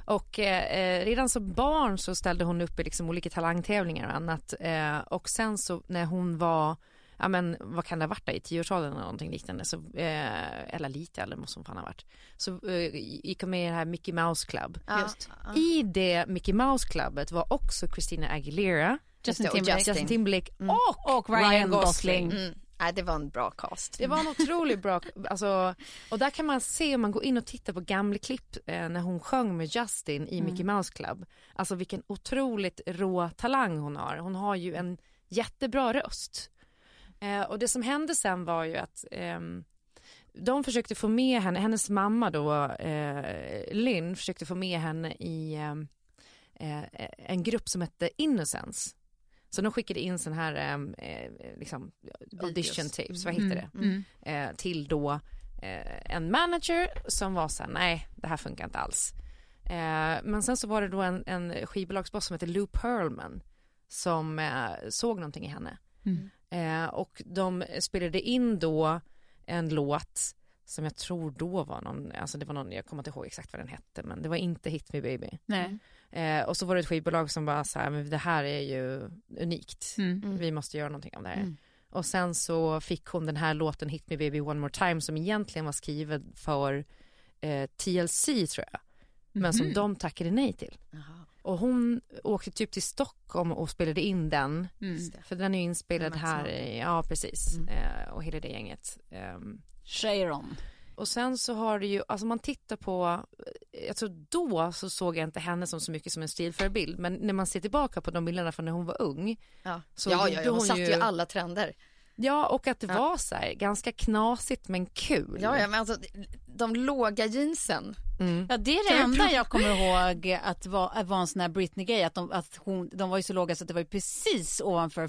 Och eh, redan som barn så ställde hon upp i liksom olika talangtävlingar och annat. Eh, och sen så när hon var ja men vad kan det ha varit där, i tioårsåldern eller någonting liknande, så, eh, eller lite eller måste hon fan ha varit, så eh, gick hon med i det här Mickey Mouse Club. Ja. I det Mickey Mouse Clubet var också Christina Aguilera, Justin Timberlake. Justin. Timberlake Mm. och, Och Ryan Gosling. Mm. Nej, det var en bra cast. Det var en otroligt bra, alltså, och där kan man se om man går in och tittar på gamla klipp eh, när hon sjöng med Justin i Mickey Mouse Club. Alltså vilken otroligt rå talang hon har. Hon har ju en jättebra röst. Eh, och det som hände sen var ju att ehm, de försökte få med henne, hennes mamma då, eh, Lynn, försökte få med henne i ehm, eh, en grupp som hette Innocence. Så de skickade in sån här eh, liksom, audition tapes, vad heter det? Mm. eh, till då eh, en manager som var så här, nej det här funkar inte alls. Eh, men sen så var det då en, en skivbolagsboss som heter Lou Pearlman som eh, såg någonting i henne. Mm. Eh, och de spelade in då en låt som jag tror då var någon, alltså det var någon, jag kommer inte ihåg exakt vad den hette, men det var inte Hit Me Baby. Nej. Eh, och så var det ett skivbolag som bara så här, men det här är ju unikt. Mm. Vi måste göra någonting av det här. Mm. Och sen så fick hon den här låten Hit Me Baby One More Time som egentligen var skriven för eh, TLC tror jag. Men som Mhm. de tackade nej till. Jaha. Och hon åkte typ till Stockholm och spelade in den. Mm. För den är ju inspelad här, i- ja precis. Mm. Eh, och hela det gänget. Ehm, Sharon. Och sen så har det ju, alltså man tittar på, jag tror då så såg jag inte henne som så mycket som en stilförebild, men när man ser tillbaka på de bilderna från när hon var ung. Ja. Så ja, ja, ja, hon hon satte ju ju- alla trender. Ja, och att det Ja. var så här, ganska knasigt men kul. Ja, ja, men alltså de låga jeansen. Mm. Ja, det är det enda jag kommer ihåg att var, var en sån här Britney-grej. Att, de, att hon, de var ju så låga så att det var ju precis ovanför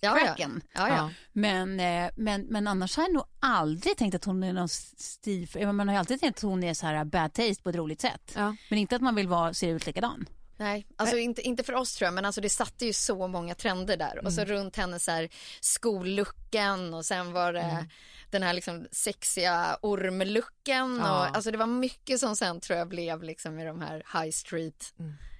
Ja, ja. Ja, ja. Men, eh, men, men annars har jag nog aldrig tänkt att hon är någon stil. Man har ju alltid tänkt att hon är så här bad taste på ett roligt sätt. Ja. Men inte att man vill vara, se ut likadan. Nej, alltså inte, inte för oss tror jag, men alltså det satte ju så många trender där. Och så runt henne så här skollucken och sen var det den här liksom sexiga ormlucken. Ja. Och, alltså det var mycket som sen tror jag blev liksom i de här high street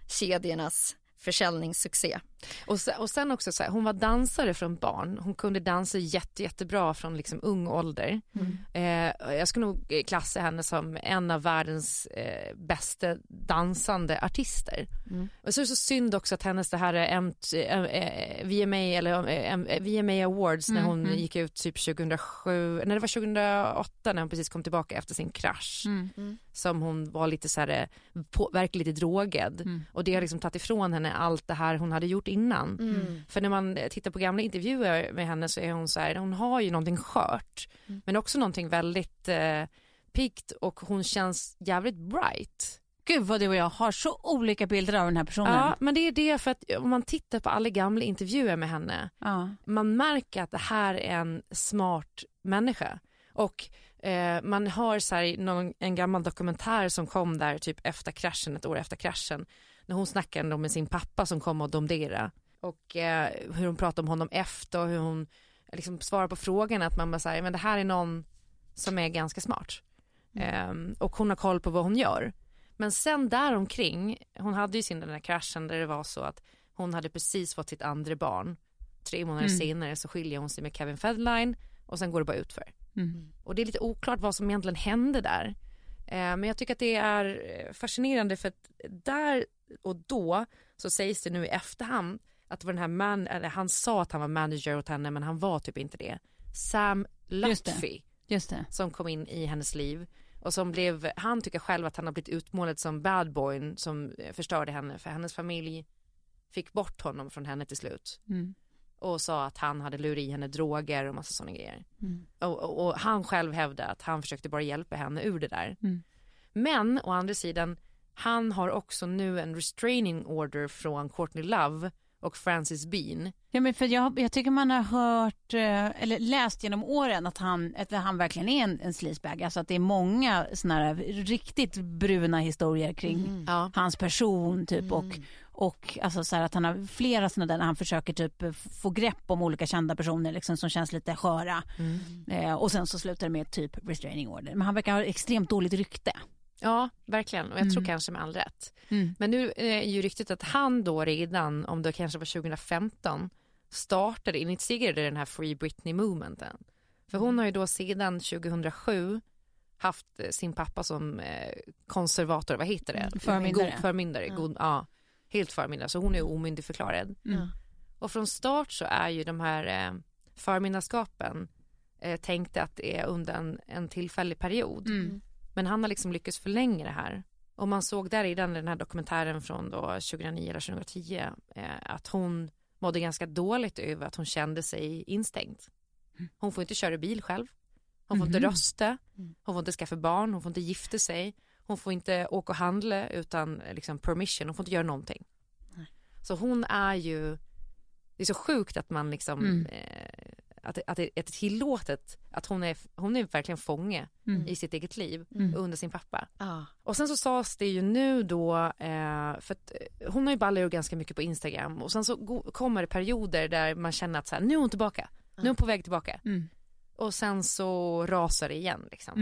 kedjornas försäljningssuccé. Och, sen, och sen också så här, hon var dansare från barn. Hon kunde dansa jätte, jättebra från liksom ung ålder. Eh, jag skulle nog klassa henne som en av världens eh, bästa dansande artister. Och så är det så synd också att hennes det här eh, M- eh, eh, VMA eller eh, eh, VMA Awards när hon gick ut typ 2007, nej det var 2008 när hon precis kom tillbaka efter sin krasch. Som hon var lite så här, eh, på, verkligen lite drogad. Och det har liksom tagit ifrån henne allt det här hon hade gjort innan. För när man tittar på gamla intervjuer med henne så är hon så här, hon har ju någonting skört. Men också någonting väldigt eh, piggt och hon känns jävligt bright. Gud vad du och jag har så olika bilder av den här personen. Ja, men det är det för att om man tittar på alla gamla intervjuer med henne, Ja. man märker att det här är en smart människa. Och eh, man hör så här, någon, en gammal dokumentär som kom där typ efter kraschen, ett år efter kraschen, när hon snackar ändå med sin pappa som kom och domdera och eh, hur hon pratar om honom efter och hur hon liksom svarar på frågan att man bara säger men det här är någon som är ganska smart Ehm, och hon har koll på vad hon gör. Men sen däromkring, hon hade ju sin den där kraschen där det var så att hon hade precis fått sitt andra barn. Tre månader senare så skiljer hon sig med Kevin Federline och sen går det bara utför. Mm. Och det är lite oklart vad som egentligen hände där. Eh, men jag tycker att det är eh, fascinerande för att där och då så sägs det nu i efterhand att det var den här man, eller han sa att han var manager åt henne men han var typ inte det. Sam Just det. Lutfi Just det. som kom in i hennes liv och som blev, han tycker själv att han har blivit utmålad som bad boyn som eh, förstörde henne för hennes familj fick bort honom från henne till slut Mm. Och sa att han hade lurat i henne droger och massa sådana grejer. Mm. Och, och, och han själv hävdade att han försökte bara hjälpa henne ur det där. Mm. Men å andra sidan, han har också nu en restraining order från Courtney Love och Francis Bean. Ja, men för jag, jag tycker man har hört eh, eller läst genom åren att han, att han verkligen är en, en sleazebag. Alltså att det är många såna här riktigt bruna historier kring Ja. hans person typ och, och alltså så att han har flera sådana där när han försöker typ få grepp om olika kända personer liksom som känns lite sköra. Eh, och sen så slutar det med typ restraining order. Men han verkar ha extremt dåligt rykte. Ja, verkligen. Och jag tror kanske med all rätt. Men nu är ju ryktet att han då redan, om det kanske var 2015, startade, initierade den här Free Britney-movementen. För hon har ju då sedan 2007 haft eh, sin pappa som eh, konservator, vad heter det? Mm, förmyndare. God förmyndare, Ja. god, ja, helt förmyndare, så hon är omyndigförklarad. Mm. Och från start så är ju de här eh, förmyndarskapen eh, tänkte att det är under en, en tillfällig period. Mm. Men han har liksom lyckats förlänga det här. Och man såg där i den, den här dokumentären från då 2009 eller 2010 eh, att hon mådde ganska dåligt över att hon kände sig instängd. Hon får inte köra bil själv. Hon får inte Mhm. rösta. Hon får inte skaffa barn. Hon får inte gifta sig. Hon får inte åka och handla utan liksom permission. Hon får inte göra någonting. Så hon är ju, det är så sjukt att man liksom, Mm. eh, att, att det är tillåtet att hon är, hon är verkligen fånge Mm. i sitt eget liv Mm. under sin pappa. Ja. Och sen så sades det ju nu då, eh, för att eh, hon har ju ballat ganska mycket på Instagram och sen så go- kommer det perioder där man känner att så här, nu är hon tillbaka, nu är hon på väg tillbaka. Mm. Och sen så rasar det igen liksom.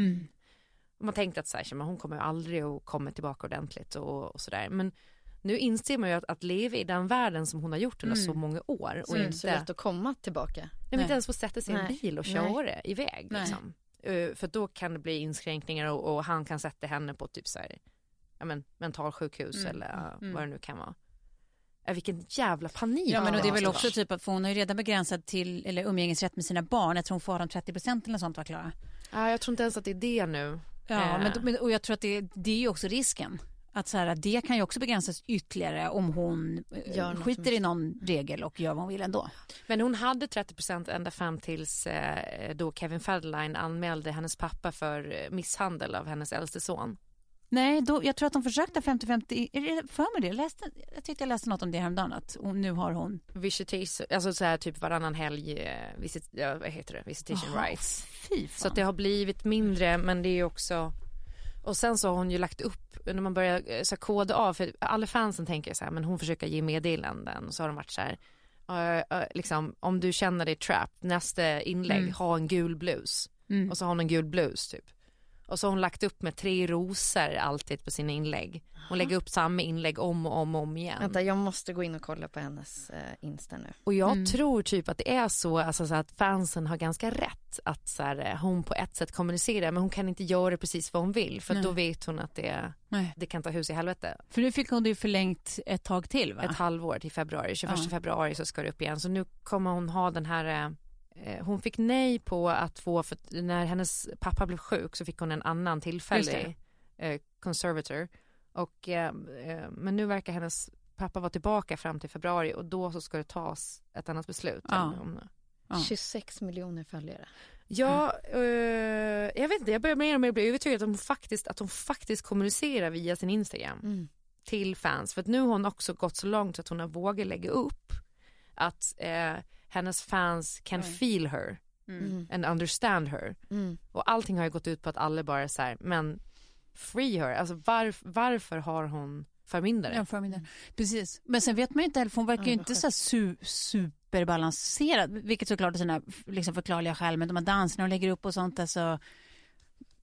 Mm. Man tänkte att så här, hon kommer aldrig att komma tillbaka ordentligt och, och sådär. Men nu inser man ju att, att leva i den världen som hon har gjort under Mm. så många år och är inte så lätt att komma tillbaka. nej, men inte ens få sätta sig i en bil och Nej. köra iväg. Nej. Liksom. Eh, för då kan det bli inskränkningar och, och han kan sätta henne på typ så här, ja, men, mentalsjukhus Mm, eller mm, uh, mm. vad det nu kan vara. Äh, vilken jävla panik. Ja men och det är väl också typ att hon har ju redan begränsat till eller umgängesrätt med sina barn. Jag tror hon får ha dem 30 procent eller sånt va Klara? Ja, jag tror inte ens att det är det nu. Ja Eh. men, och jag tror att det, det är ju också risken. Att så här, det kan ju också begränsas ytterligare om hon eh, Gör skiter som- i någon regel och gör vad hon vill ändå. Men hon hade 30 ända fram tills eh, då Kevin Federline anmälde hennes pappa för misshandel av hennes äldste son. Nej, då, jag tror att de försökte 50-50, är det för mig det? Jag, läste, jag tyckte jag läste något om det häromdagen att hon, nu har hon Visitation, alltså så här typ varannan helg, eh, visit, ja, vad heter det, visitation Jaha, rights. Så att det har blivit mindre men det är också och sen så har hon ju lagt upp, när man börjar eh, så här, koda av, för alla fansen tänker så här, men hon försöker ge meddelanden och så har de varit så här, eh, eh, liksom om du känner dig trapped, nästa inlägg, Mm. ha en gul blus. Mm. Och så har hon en gul blus typ. Och så har hon lagt upp med tre rosor alltid på sina inlägg. Hon lägger upp samma inlägg om och om och om igen. Vänta, jag måste gå in och kolla på hennes eh, Insta nu. Och jag Mm. tror typ att det är så, alltså, så att fansen har ganska rätt att så här, eh, hon på ett sätt kommunicerar men hon kan inte göra precis vad hon vill för då vet hon att det, Nej. det kan ta hus i helvete. För nu fick hon det ju förlängt ett tag till va? Ett halvår till februari, 21 Ja. februari så ska det upp igen. Så nu kommer hon ha den här, eh, hon fick nej på att få, för när hennes pappa blev sjuk så fick hon en annan tillfällig eh, conservator. Och, eh, eh, men nu verkar hennes pappa vara tillbaka fram till februari och då så ska det tas ett annat beslut. Ja. Om- Ja. 26 miljoner följare. Ja, eh, jag vet inte, jag börjar mer och mer bli övertygad att hon faktiskt, att hon faktiskt kommunicerar via sin Instagram Mm. till fans. För att nu har hon också gått så långt så att hon har vågat lägga upp att eh, hennes fans can feel her Mm. and understand her. Mm. Och allting har ju gått ut på att alla bara så här, men free her, alltså varf, varför har hon förmyndare? Ja, förmiddag. Precis. Men sen vet man ju inte heller, för hon verkar ju inte så här su superbalanserad, vilket såklart är sina liksom förklarliga skäl, men de här danserna hon lägger upp och sånt, alltså,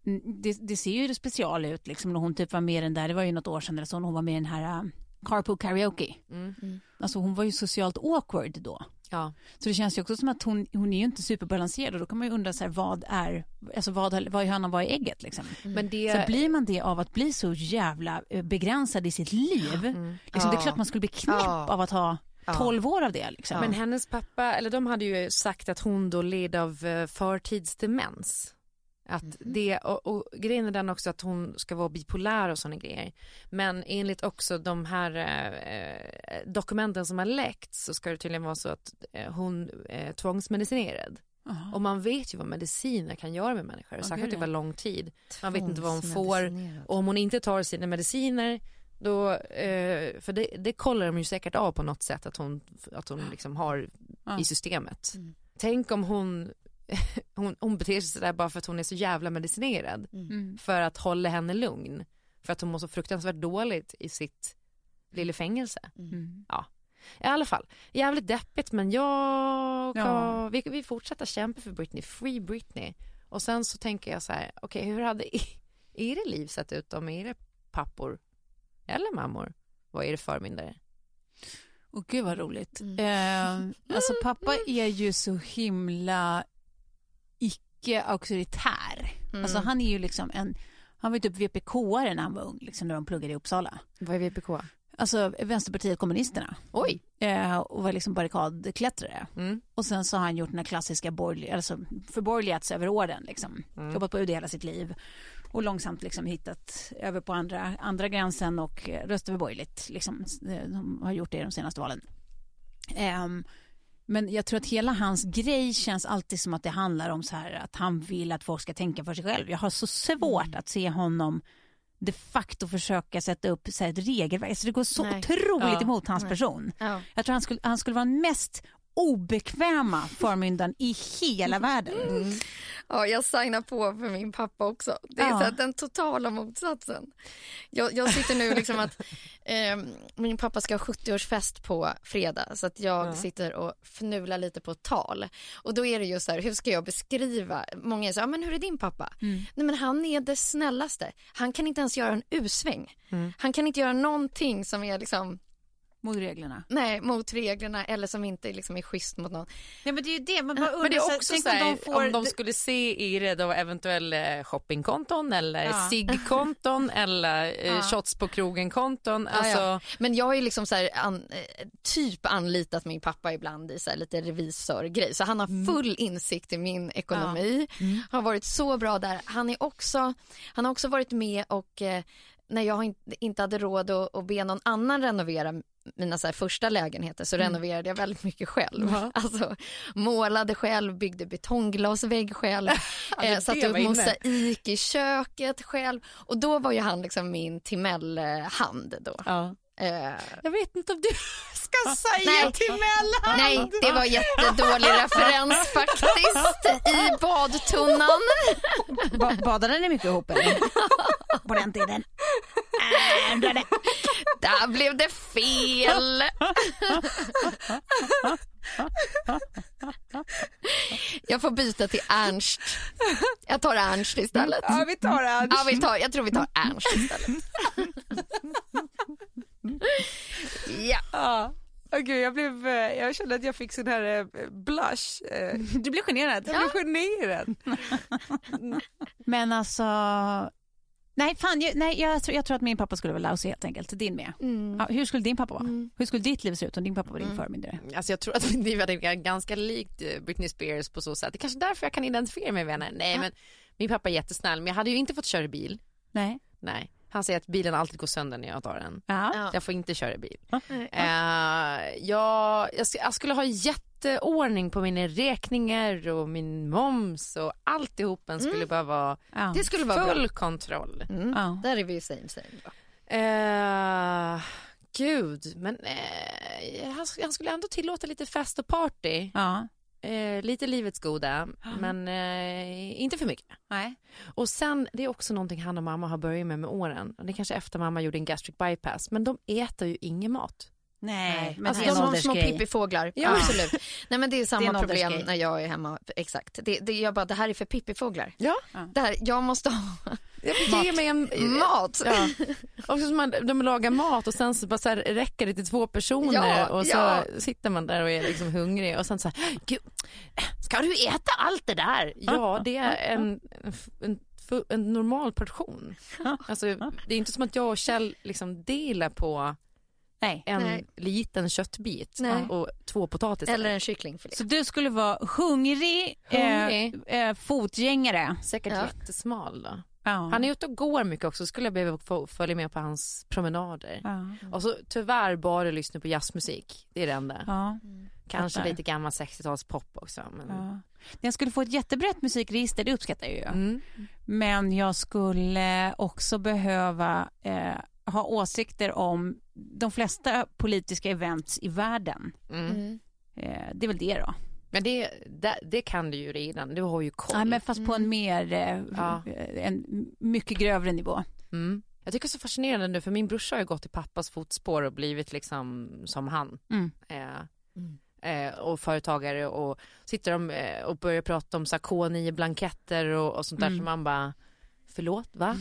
mm, det, det ser ju special ut liksom, när hon typ var med i den där, det var ju något år sedan eller så, när hon var med i den här uh, Carpool Karaoke. Mm. Alltså hon var ju socialt awkward då. Ja. Så det känns ju också som att hon, hon är ju inte superbalanserad och då kan man ju undra så här, vad är, alltså vad, vad är hönan, vad är ägget liksom? Men det, Så blir man det av att bli så jävla eh, begränsad i sitt liv, liksom, det är Ja. klart man skulle bli knäpp Ja. av att ha Ja. 12 år av det. Liksom. Men hennes pappa, eller de hade ju sagt att hon då led av eh, förtidsdemens. Att det, och, och grejen är den också att hon ska vara bipolär och sådana grejer. Men enligt också de här eh, dokumenten som har läckts så ska det tydligen vara så att eh, hon är tvångsmedicinerad. Jaha. Och man vet ju vad mediciner kan göra med människor, Ja, särskilt över lång tid. Man vet inte vad hon får. Och om hon inte tar sina mediciner då, eh, för det, det kollar de ju säkert av på något sätt att hon, att hon liksom har Ja. i systemet. Mm. Tänk om hon, hon, hon beter sig sådär bara för att hon är så jävla medicinerad. Mm. För att hålla henne lugn. För att hon mår så fruktansvärt dåligt i sitt lilla fängelse. Mm. I alla fall, jävligt deppigt men jag, Ja. vi, vi fortsätter kämpa för Britney, free Britney. Och sen så tänker jag så här, okej hur hade era liv sett ut om era pappor eller mammor var era förmyndare? Och gud vad roligt. Mm. Eh, alltså pappa är ju så himla icke-auktoritär. Mm. Alltså han är ju liksom en, han var ju typ VPK-are när han var ung, liksom när de pluggade i Uppsala. Vad är VPK? Alltså Vänsterpartiet kommunisterna. Oj. Eh, och var liksom barrikadklättrare. Mm. Och sen så har han gjort den här klassiska borgerliga, alltså förborgerligats över åren liksom. Mm. Jobbat på UD hela sitt liv. Och långsamt liksom hittat över på andra, andra gränsen och eh, röstat för borgerligt. Liksom. Eh, De har gjort det i de senaste valen. Ehm, men jag tror att hela hans grej känns alltid som att det handlar om så här att han vill att folk ska tänka för sig själv. Jag har så svårt Mm. att se honom de facto försöka sätta upp så ett regelverk. Så det går så Nej. otroligt Ja. emot hans Nej. person. Ja. Jag tror han skulle, han skulle vara den mest obekväma förmyndaren i hela världen. Ja, jag signar på för min pappa också. Det är Ja. så den totala motsatsen. Jag, jag sitter nu liksom att eh, min pappa ska ha 70-årsfest på fredag så att jag sitter och fnular lite på tal. Och då är det just så här, hur ska jag beskriva? Många här, "Ja, men hur är din pappa? Nej men han är det snällaste. Han kan inte ens göra en U-sväng. Han kan inte göra någonting som är liksom, Mot reglerna. nej, mot reglerna eller som inte liksom är schysst mot någon. Nej men det är ju det. Man bara Men det är undrar, också så här, om de får... om de skulle se i det då eventuell eh, shoppingkonton eller Ja. ciggkonton eller eh, Ja. shots på krogen-konton. Ja, Alltså, ja. Men jag har ju liksom så här an, eh, typ anlitat min pappa ibland i så här lite revisorgrej. Så han har full insikt i min ekonomi. Har varit så bra där. Han, är också, han har också varit med och eh, när jag inte, hade råd att, att be någon annan renovera mina så första lägenheter så renoverade jag väldigt mycket själv. Alltså, målade själv, byggde betongglasvägg själv, eh, det satte upp mosaik i köket själv. Och då var ju han liksom min Timell-hand då. ja. Eh, Jag vet inte om du ska säga Nej. till Mellan. nej, det var jättedålig referens faktiskt i badtunnan. Ba badade ni mycket ihop eller? På den tiden? Äh, det- Där blev det fel. Jag får byta till Ernst. Jag tar Ernst istället. Ja, vi tar det. Ja, vi tar, jag tror vi tar Ernst istället. Ja. Ja. Åh, gud, jag, blev, eh, jag kände att jag fick sån här eh, blush. eh, Du blev generad. Jag blev generad. Men alltså... Nej, fan, jag, nej, jag, tror, jag tror att min pappa skulle vara lousy helt enkelt. Din med. Ja, hur skulle din pappa vara? Hur skulle ditt liv se ut om din pappa var din förmyndare? Alltså jag tror att mitt liv varit ganska likt Britney Spears på så sätt. Det är kanske därför jag kan identifiera mig med henne. Nej men min pappa är jättesnäll men jag hade ju inte fått köra bil. Nej. Nej. Han säger att bilen alltid går sönder när jag tar den. Ja. Ja. Jag får inte köra bil. Eh, jag, jag, sk- jag skulle ha jätteordning på mina räkningar och min moms och alltihopen skulle bara vara Ja. Det skulle vara full bra. kontroll. Mm. Ja. Där är vi ju same same. Då. Eh, gud, men eh, han, han skulle ändå tillåta lite fest och party. Ja. Eh, lite livets goda, men eh, inte för mycket. Nej. Och sen, det är också någonting han och mamma har börjat med med åren. Och det är kanske efter mamma gjorde en gastric bypass, men de äter ju ingen mat. Nej, men Alltså, det är de en har små pippifåglar. Ja. Absolut. Nej, men det är Det är samma problem åldersgrej. när jag är hemma. Exakt. Det, det, jag bara, det här är för pippifåglar. Ja. Det här, jag måste ha Jag fick ge mig en... mat. Ja. Och så som man, de lagar mat och sen så, bara så här, räcker det till två personer Ja, och så ja. sitter man där och är liksom hungrig och sen så här, Gud, ska du äta allt det där? Ja, det är en, en, en, en normal portion. Alltså, det är inte som att jag och Kjell liksom delar på Nej. en Nej. liten köttbit Nej. och två potatisar. Eller en kycklingfilé. Så du skulle vara hungrig, Hungrig. Eh, eh, fotgängare. Säkert Ja. jättesmal då. Ja. Han är ute och går mycket också, skulle jag behöva följa med på hans promenader. Ja. Och så tyvärr bara lyssna på jazzmusik, det är det enda. Ja. Kanske fattar. lite gammal 60-talspop också. Men... Ja. Jag skulle få ett jättebrett musikregister, det uppskattar jag ju. Mm. Men jag skulle också behöva eh, ha åsikter om de flesta politiska events i världen. Mm. Mm. Eh, det är väl det då. Men det, det, det kan du ju redan, du har ju koll. Nej, men fast på en mer, eh, Ja. en mycket grövre nivå. mm. Jag tycker det är så fascinerande nu för min brorsa har ju gått i pappas fotspår och blivit liksom som han. Mm. Eh, eh, och företagare och sitter de eh, och börjar prata om så här K9 blanketter och, och sånt där Mm. som man bara Förlåt, va?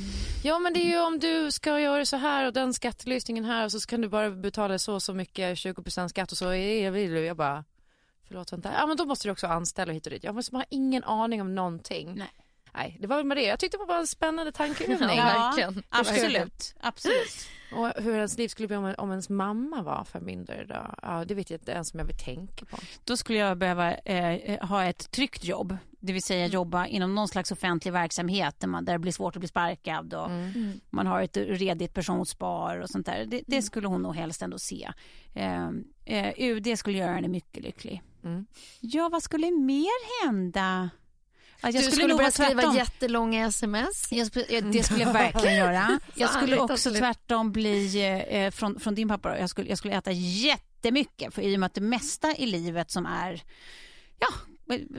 Ja men det är ju om du ska göra så här och den skattelysningen här och så kan du bara betala så och så mycket 20% skatt och så är det jag bara Förlåt vänta, ja men då måste du också anställa hit och dit. Jag måste man har ingen aning om någonting. Nej. Nej, det var väl med det. Jag tyckte det var en spännande tankeövning. Ja, verkligen. Absolut, absolut. Och hur ens liv skulle bli om, om ens mamma var förmyndare då? Ja, det vet jag inte ens om jag vill tänka på. Då skulle jag behöva eh, ha ett tryggt jobb. Det vill säga jobba inom någon slags offentlig verksamhet där, man, där det blir svårt att bli sparkad och Mm. man har ett redigt pensionsspar och sånt där. Det, det skulle hon nog helst ändå se. Eh, eh, UD skulle göra henne mycket lycklig. Mm. Ja, vad skulle mer hända? Ja, du skulle, nog börja skriva tvärtom. jättelånga sms. Jag, det skulle jag verkligen göra. Jag skulle också tvärtom bli, eh, från, från din pappa, jag skulle, jag skulle äta jättemycket. För i och med att det mesta i livet som är ja,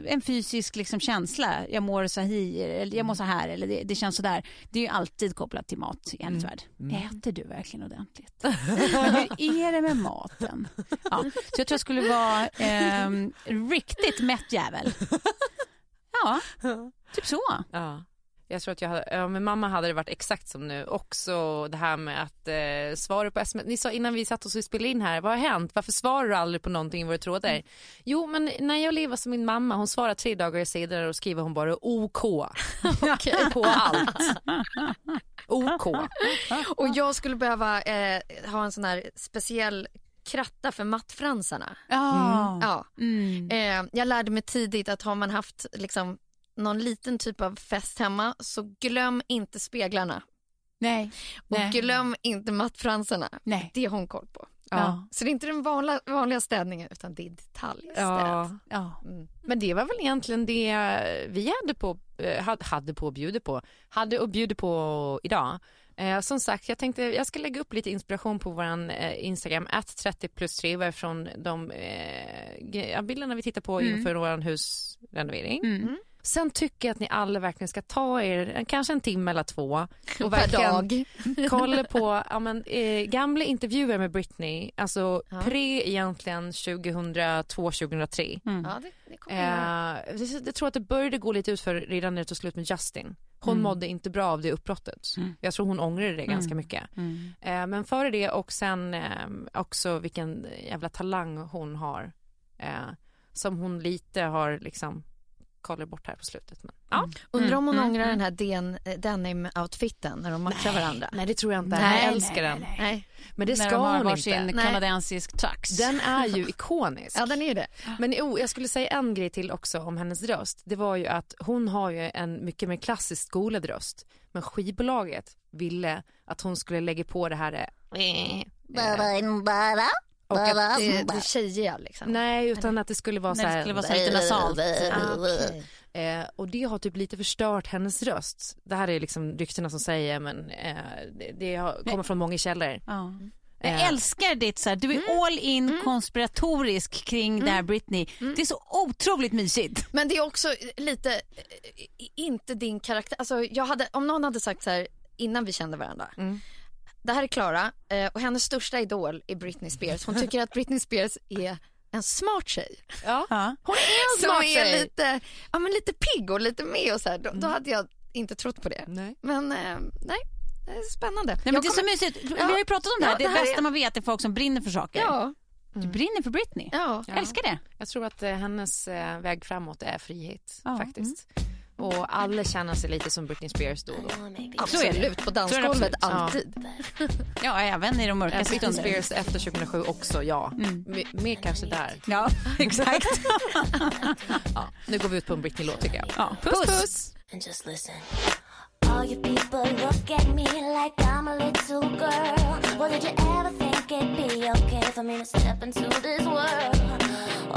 en fysisk liksom känsla, jag mår så här, eller jag mår så här eller det, det känns så där. Det är ju alltid kopplat till mat i hennes värld. Äter du verkligen ordentligt? Men hur är det med maten? Ja, så jag tror jag skulle vara ehm, riktigt mätt jävel. Ja, typ så. Ja. Jag tror att jag hade, ja, med mamma hade det varit exakt som nu. Också det här med att eh, svara på sms. Ni sa innan vi satt oss och spelade in här, vad har hänt? Varför svarar du aldrig på någonting i våra trådar? Mm. Jo, men när jag lever som min mamma, hon svarar tre dagar senare och skriver hon bara OK. på allt. OK. Och jag skulle behöva eh, ha en sån här speciell kratta för mattfransarna. Ja. Ja. Mm. Eh, jag lärde mig tidigt att har man haft liksom, någon liten typ av fest hemma så glöm inte speglarna Nej. och Nej. glöm inte mattfransarna. Nej. Det har hon koll på. Ja. Så det är inte den vanliga, vanliga städningen utan det är detaljstäd. Ja. Ja. Mm. Men det var väl egentligen det vi hade på, eh, hade- på och bjuder på, hade och bjuder på idag. Eh, som sagt, jag tänkte jag ska lägga upp lite inspiration på våran eh, Instagram, att 30 plus 3 varifrån de eh, ja, bilderna vi tittar på Mm. inför våran husrenovering. Mm. Sen tycker jag att ni alla verkligen ska ta er kanske en timme eller två och Per verkligen dag. kolla på ja, men, eh, gamla intervjuer med Britney, alltså Ja. pre egentligen 2002-2003. Mm. Ja, det, det kommer jag göra. Eh, jag jag tror att det började gå lite ut för redan när det tog slut med Justin. Hon Mm. mådde inte bra av det uppbrottet. Mm. Jag tror hon ångrade det ganska Mm. mycket. Mm. Eh, men före det och sen eh, också vilken jävla talang hon har. Eh, som hon lite har liksom kollat bort här på slutet. Men, ja. Undrar om hon Mm, ångrar mm. den här den, denim-outfiten när de matchar varandra. Nej det tror jag inte. Nej, jag älskar nej, den. nej, Nej. Men det När ska de har hon varsin inte. Nej. kanadensisk tux. Den är ju ikonisk. Ja, den är det. Men oh, jag skulle säga en grej till också om hennes röst. Det var ju att hon har ju en mycket mer klassiskt skolad röst. Men skivbolaget ville att hon skulle lägga på det här eh, och att, Det, det tjejiga liksom. Nej, utan att det skulle vara Nej, så det här. skulle vara så här lite nasalt. Eh, och det har typ lite förstört hennes röst. Det här är liksom ryktena som säger men eh, det, det har, kommer från många källor. Ja. Jag Eh, älskar ditt så här, du är all in konspiratorisk kring det här Britney. Det är så otroligt mysigt. Men det är också lite, eh, inte din karaktär. Alltså, jag hade, om någon hade sagt så här innan vi kände varandra. Mm. Det här är Klara eh, och hennes största idol är Britney Spears. Hon tycker att Britney Spears är en smart tjej. Ja. Hon är en Som smart är tjej. lite, ja, men lite pigg och lite med och så här. Då, då hade jag inte trott på det. Nej. Men eh, nej, det är spännande. Nej, men Jag det är så kommer- mysigt. Vi har ju pratat om det här. Ja, det det här bästa är- man vet är folk som brinner för saker. Ja, Du brinner för Britney. ja. Jag älskar det. Jag tror att eh, hennes eh, väg framåt är frihet Ja. faktiskt. Och alla känner sig lite som Britney Spears då och då. Absolut, på dansgolvet alltid. Ja, även i de Eh, mörkaste Britney. Spears efter 2007 också, ja. Mm. Mer kanske där. Ja, exakt. Ja. Nu går vi ut på en Britney-låt tycker jag. Ja. Puss puss! and just listen. All you people look at me like I'm a little girl. Well, did you ever think it'd be okay for me to step into this world?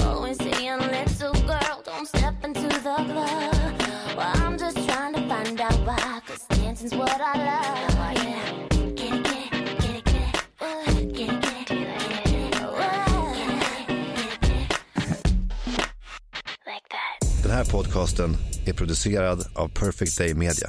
Always saying, little girl, don't step into the club. Well, I'm just trying to find out why, cause dancing's what I love. Oh, yeah. Get it, get it, get it, get it. Get it, get it, get it, get it. Get it, get it, get it. Like that. Den här podcasten är producerad av Perfect Day Media.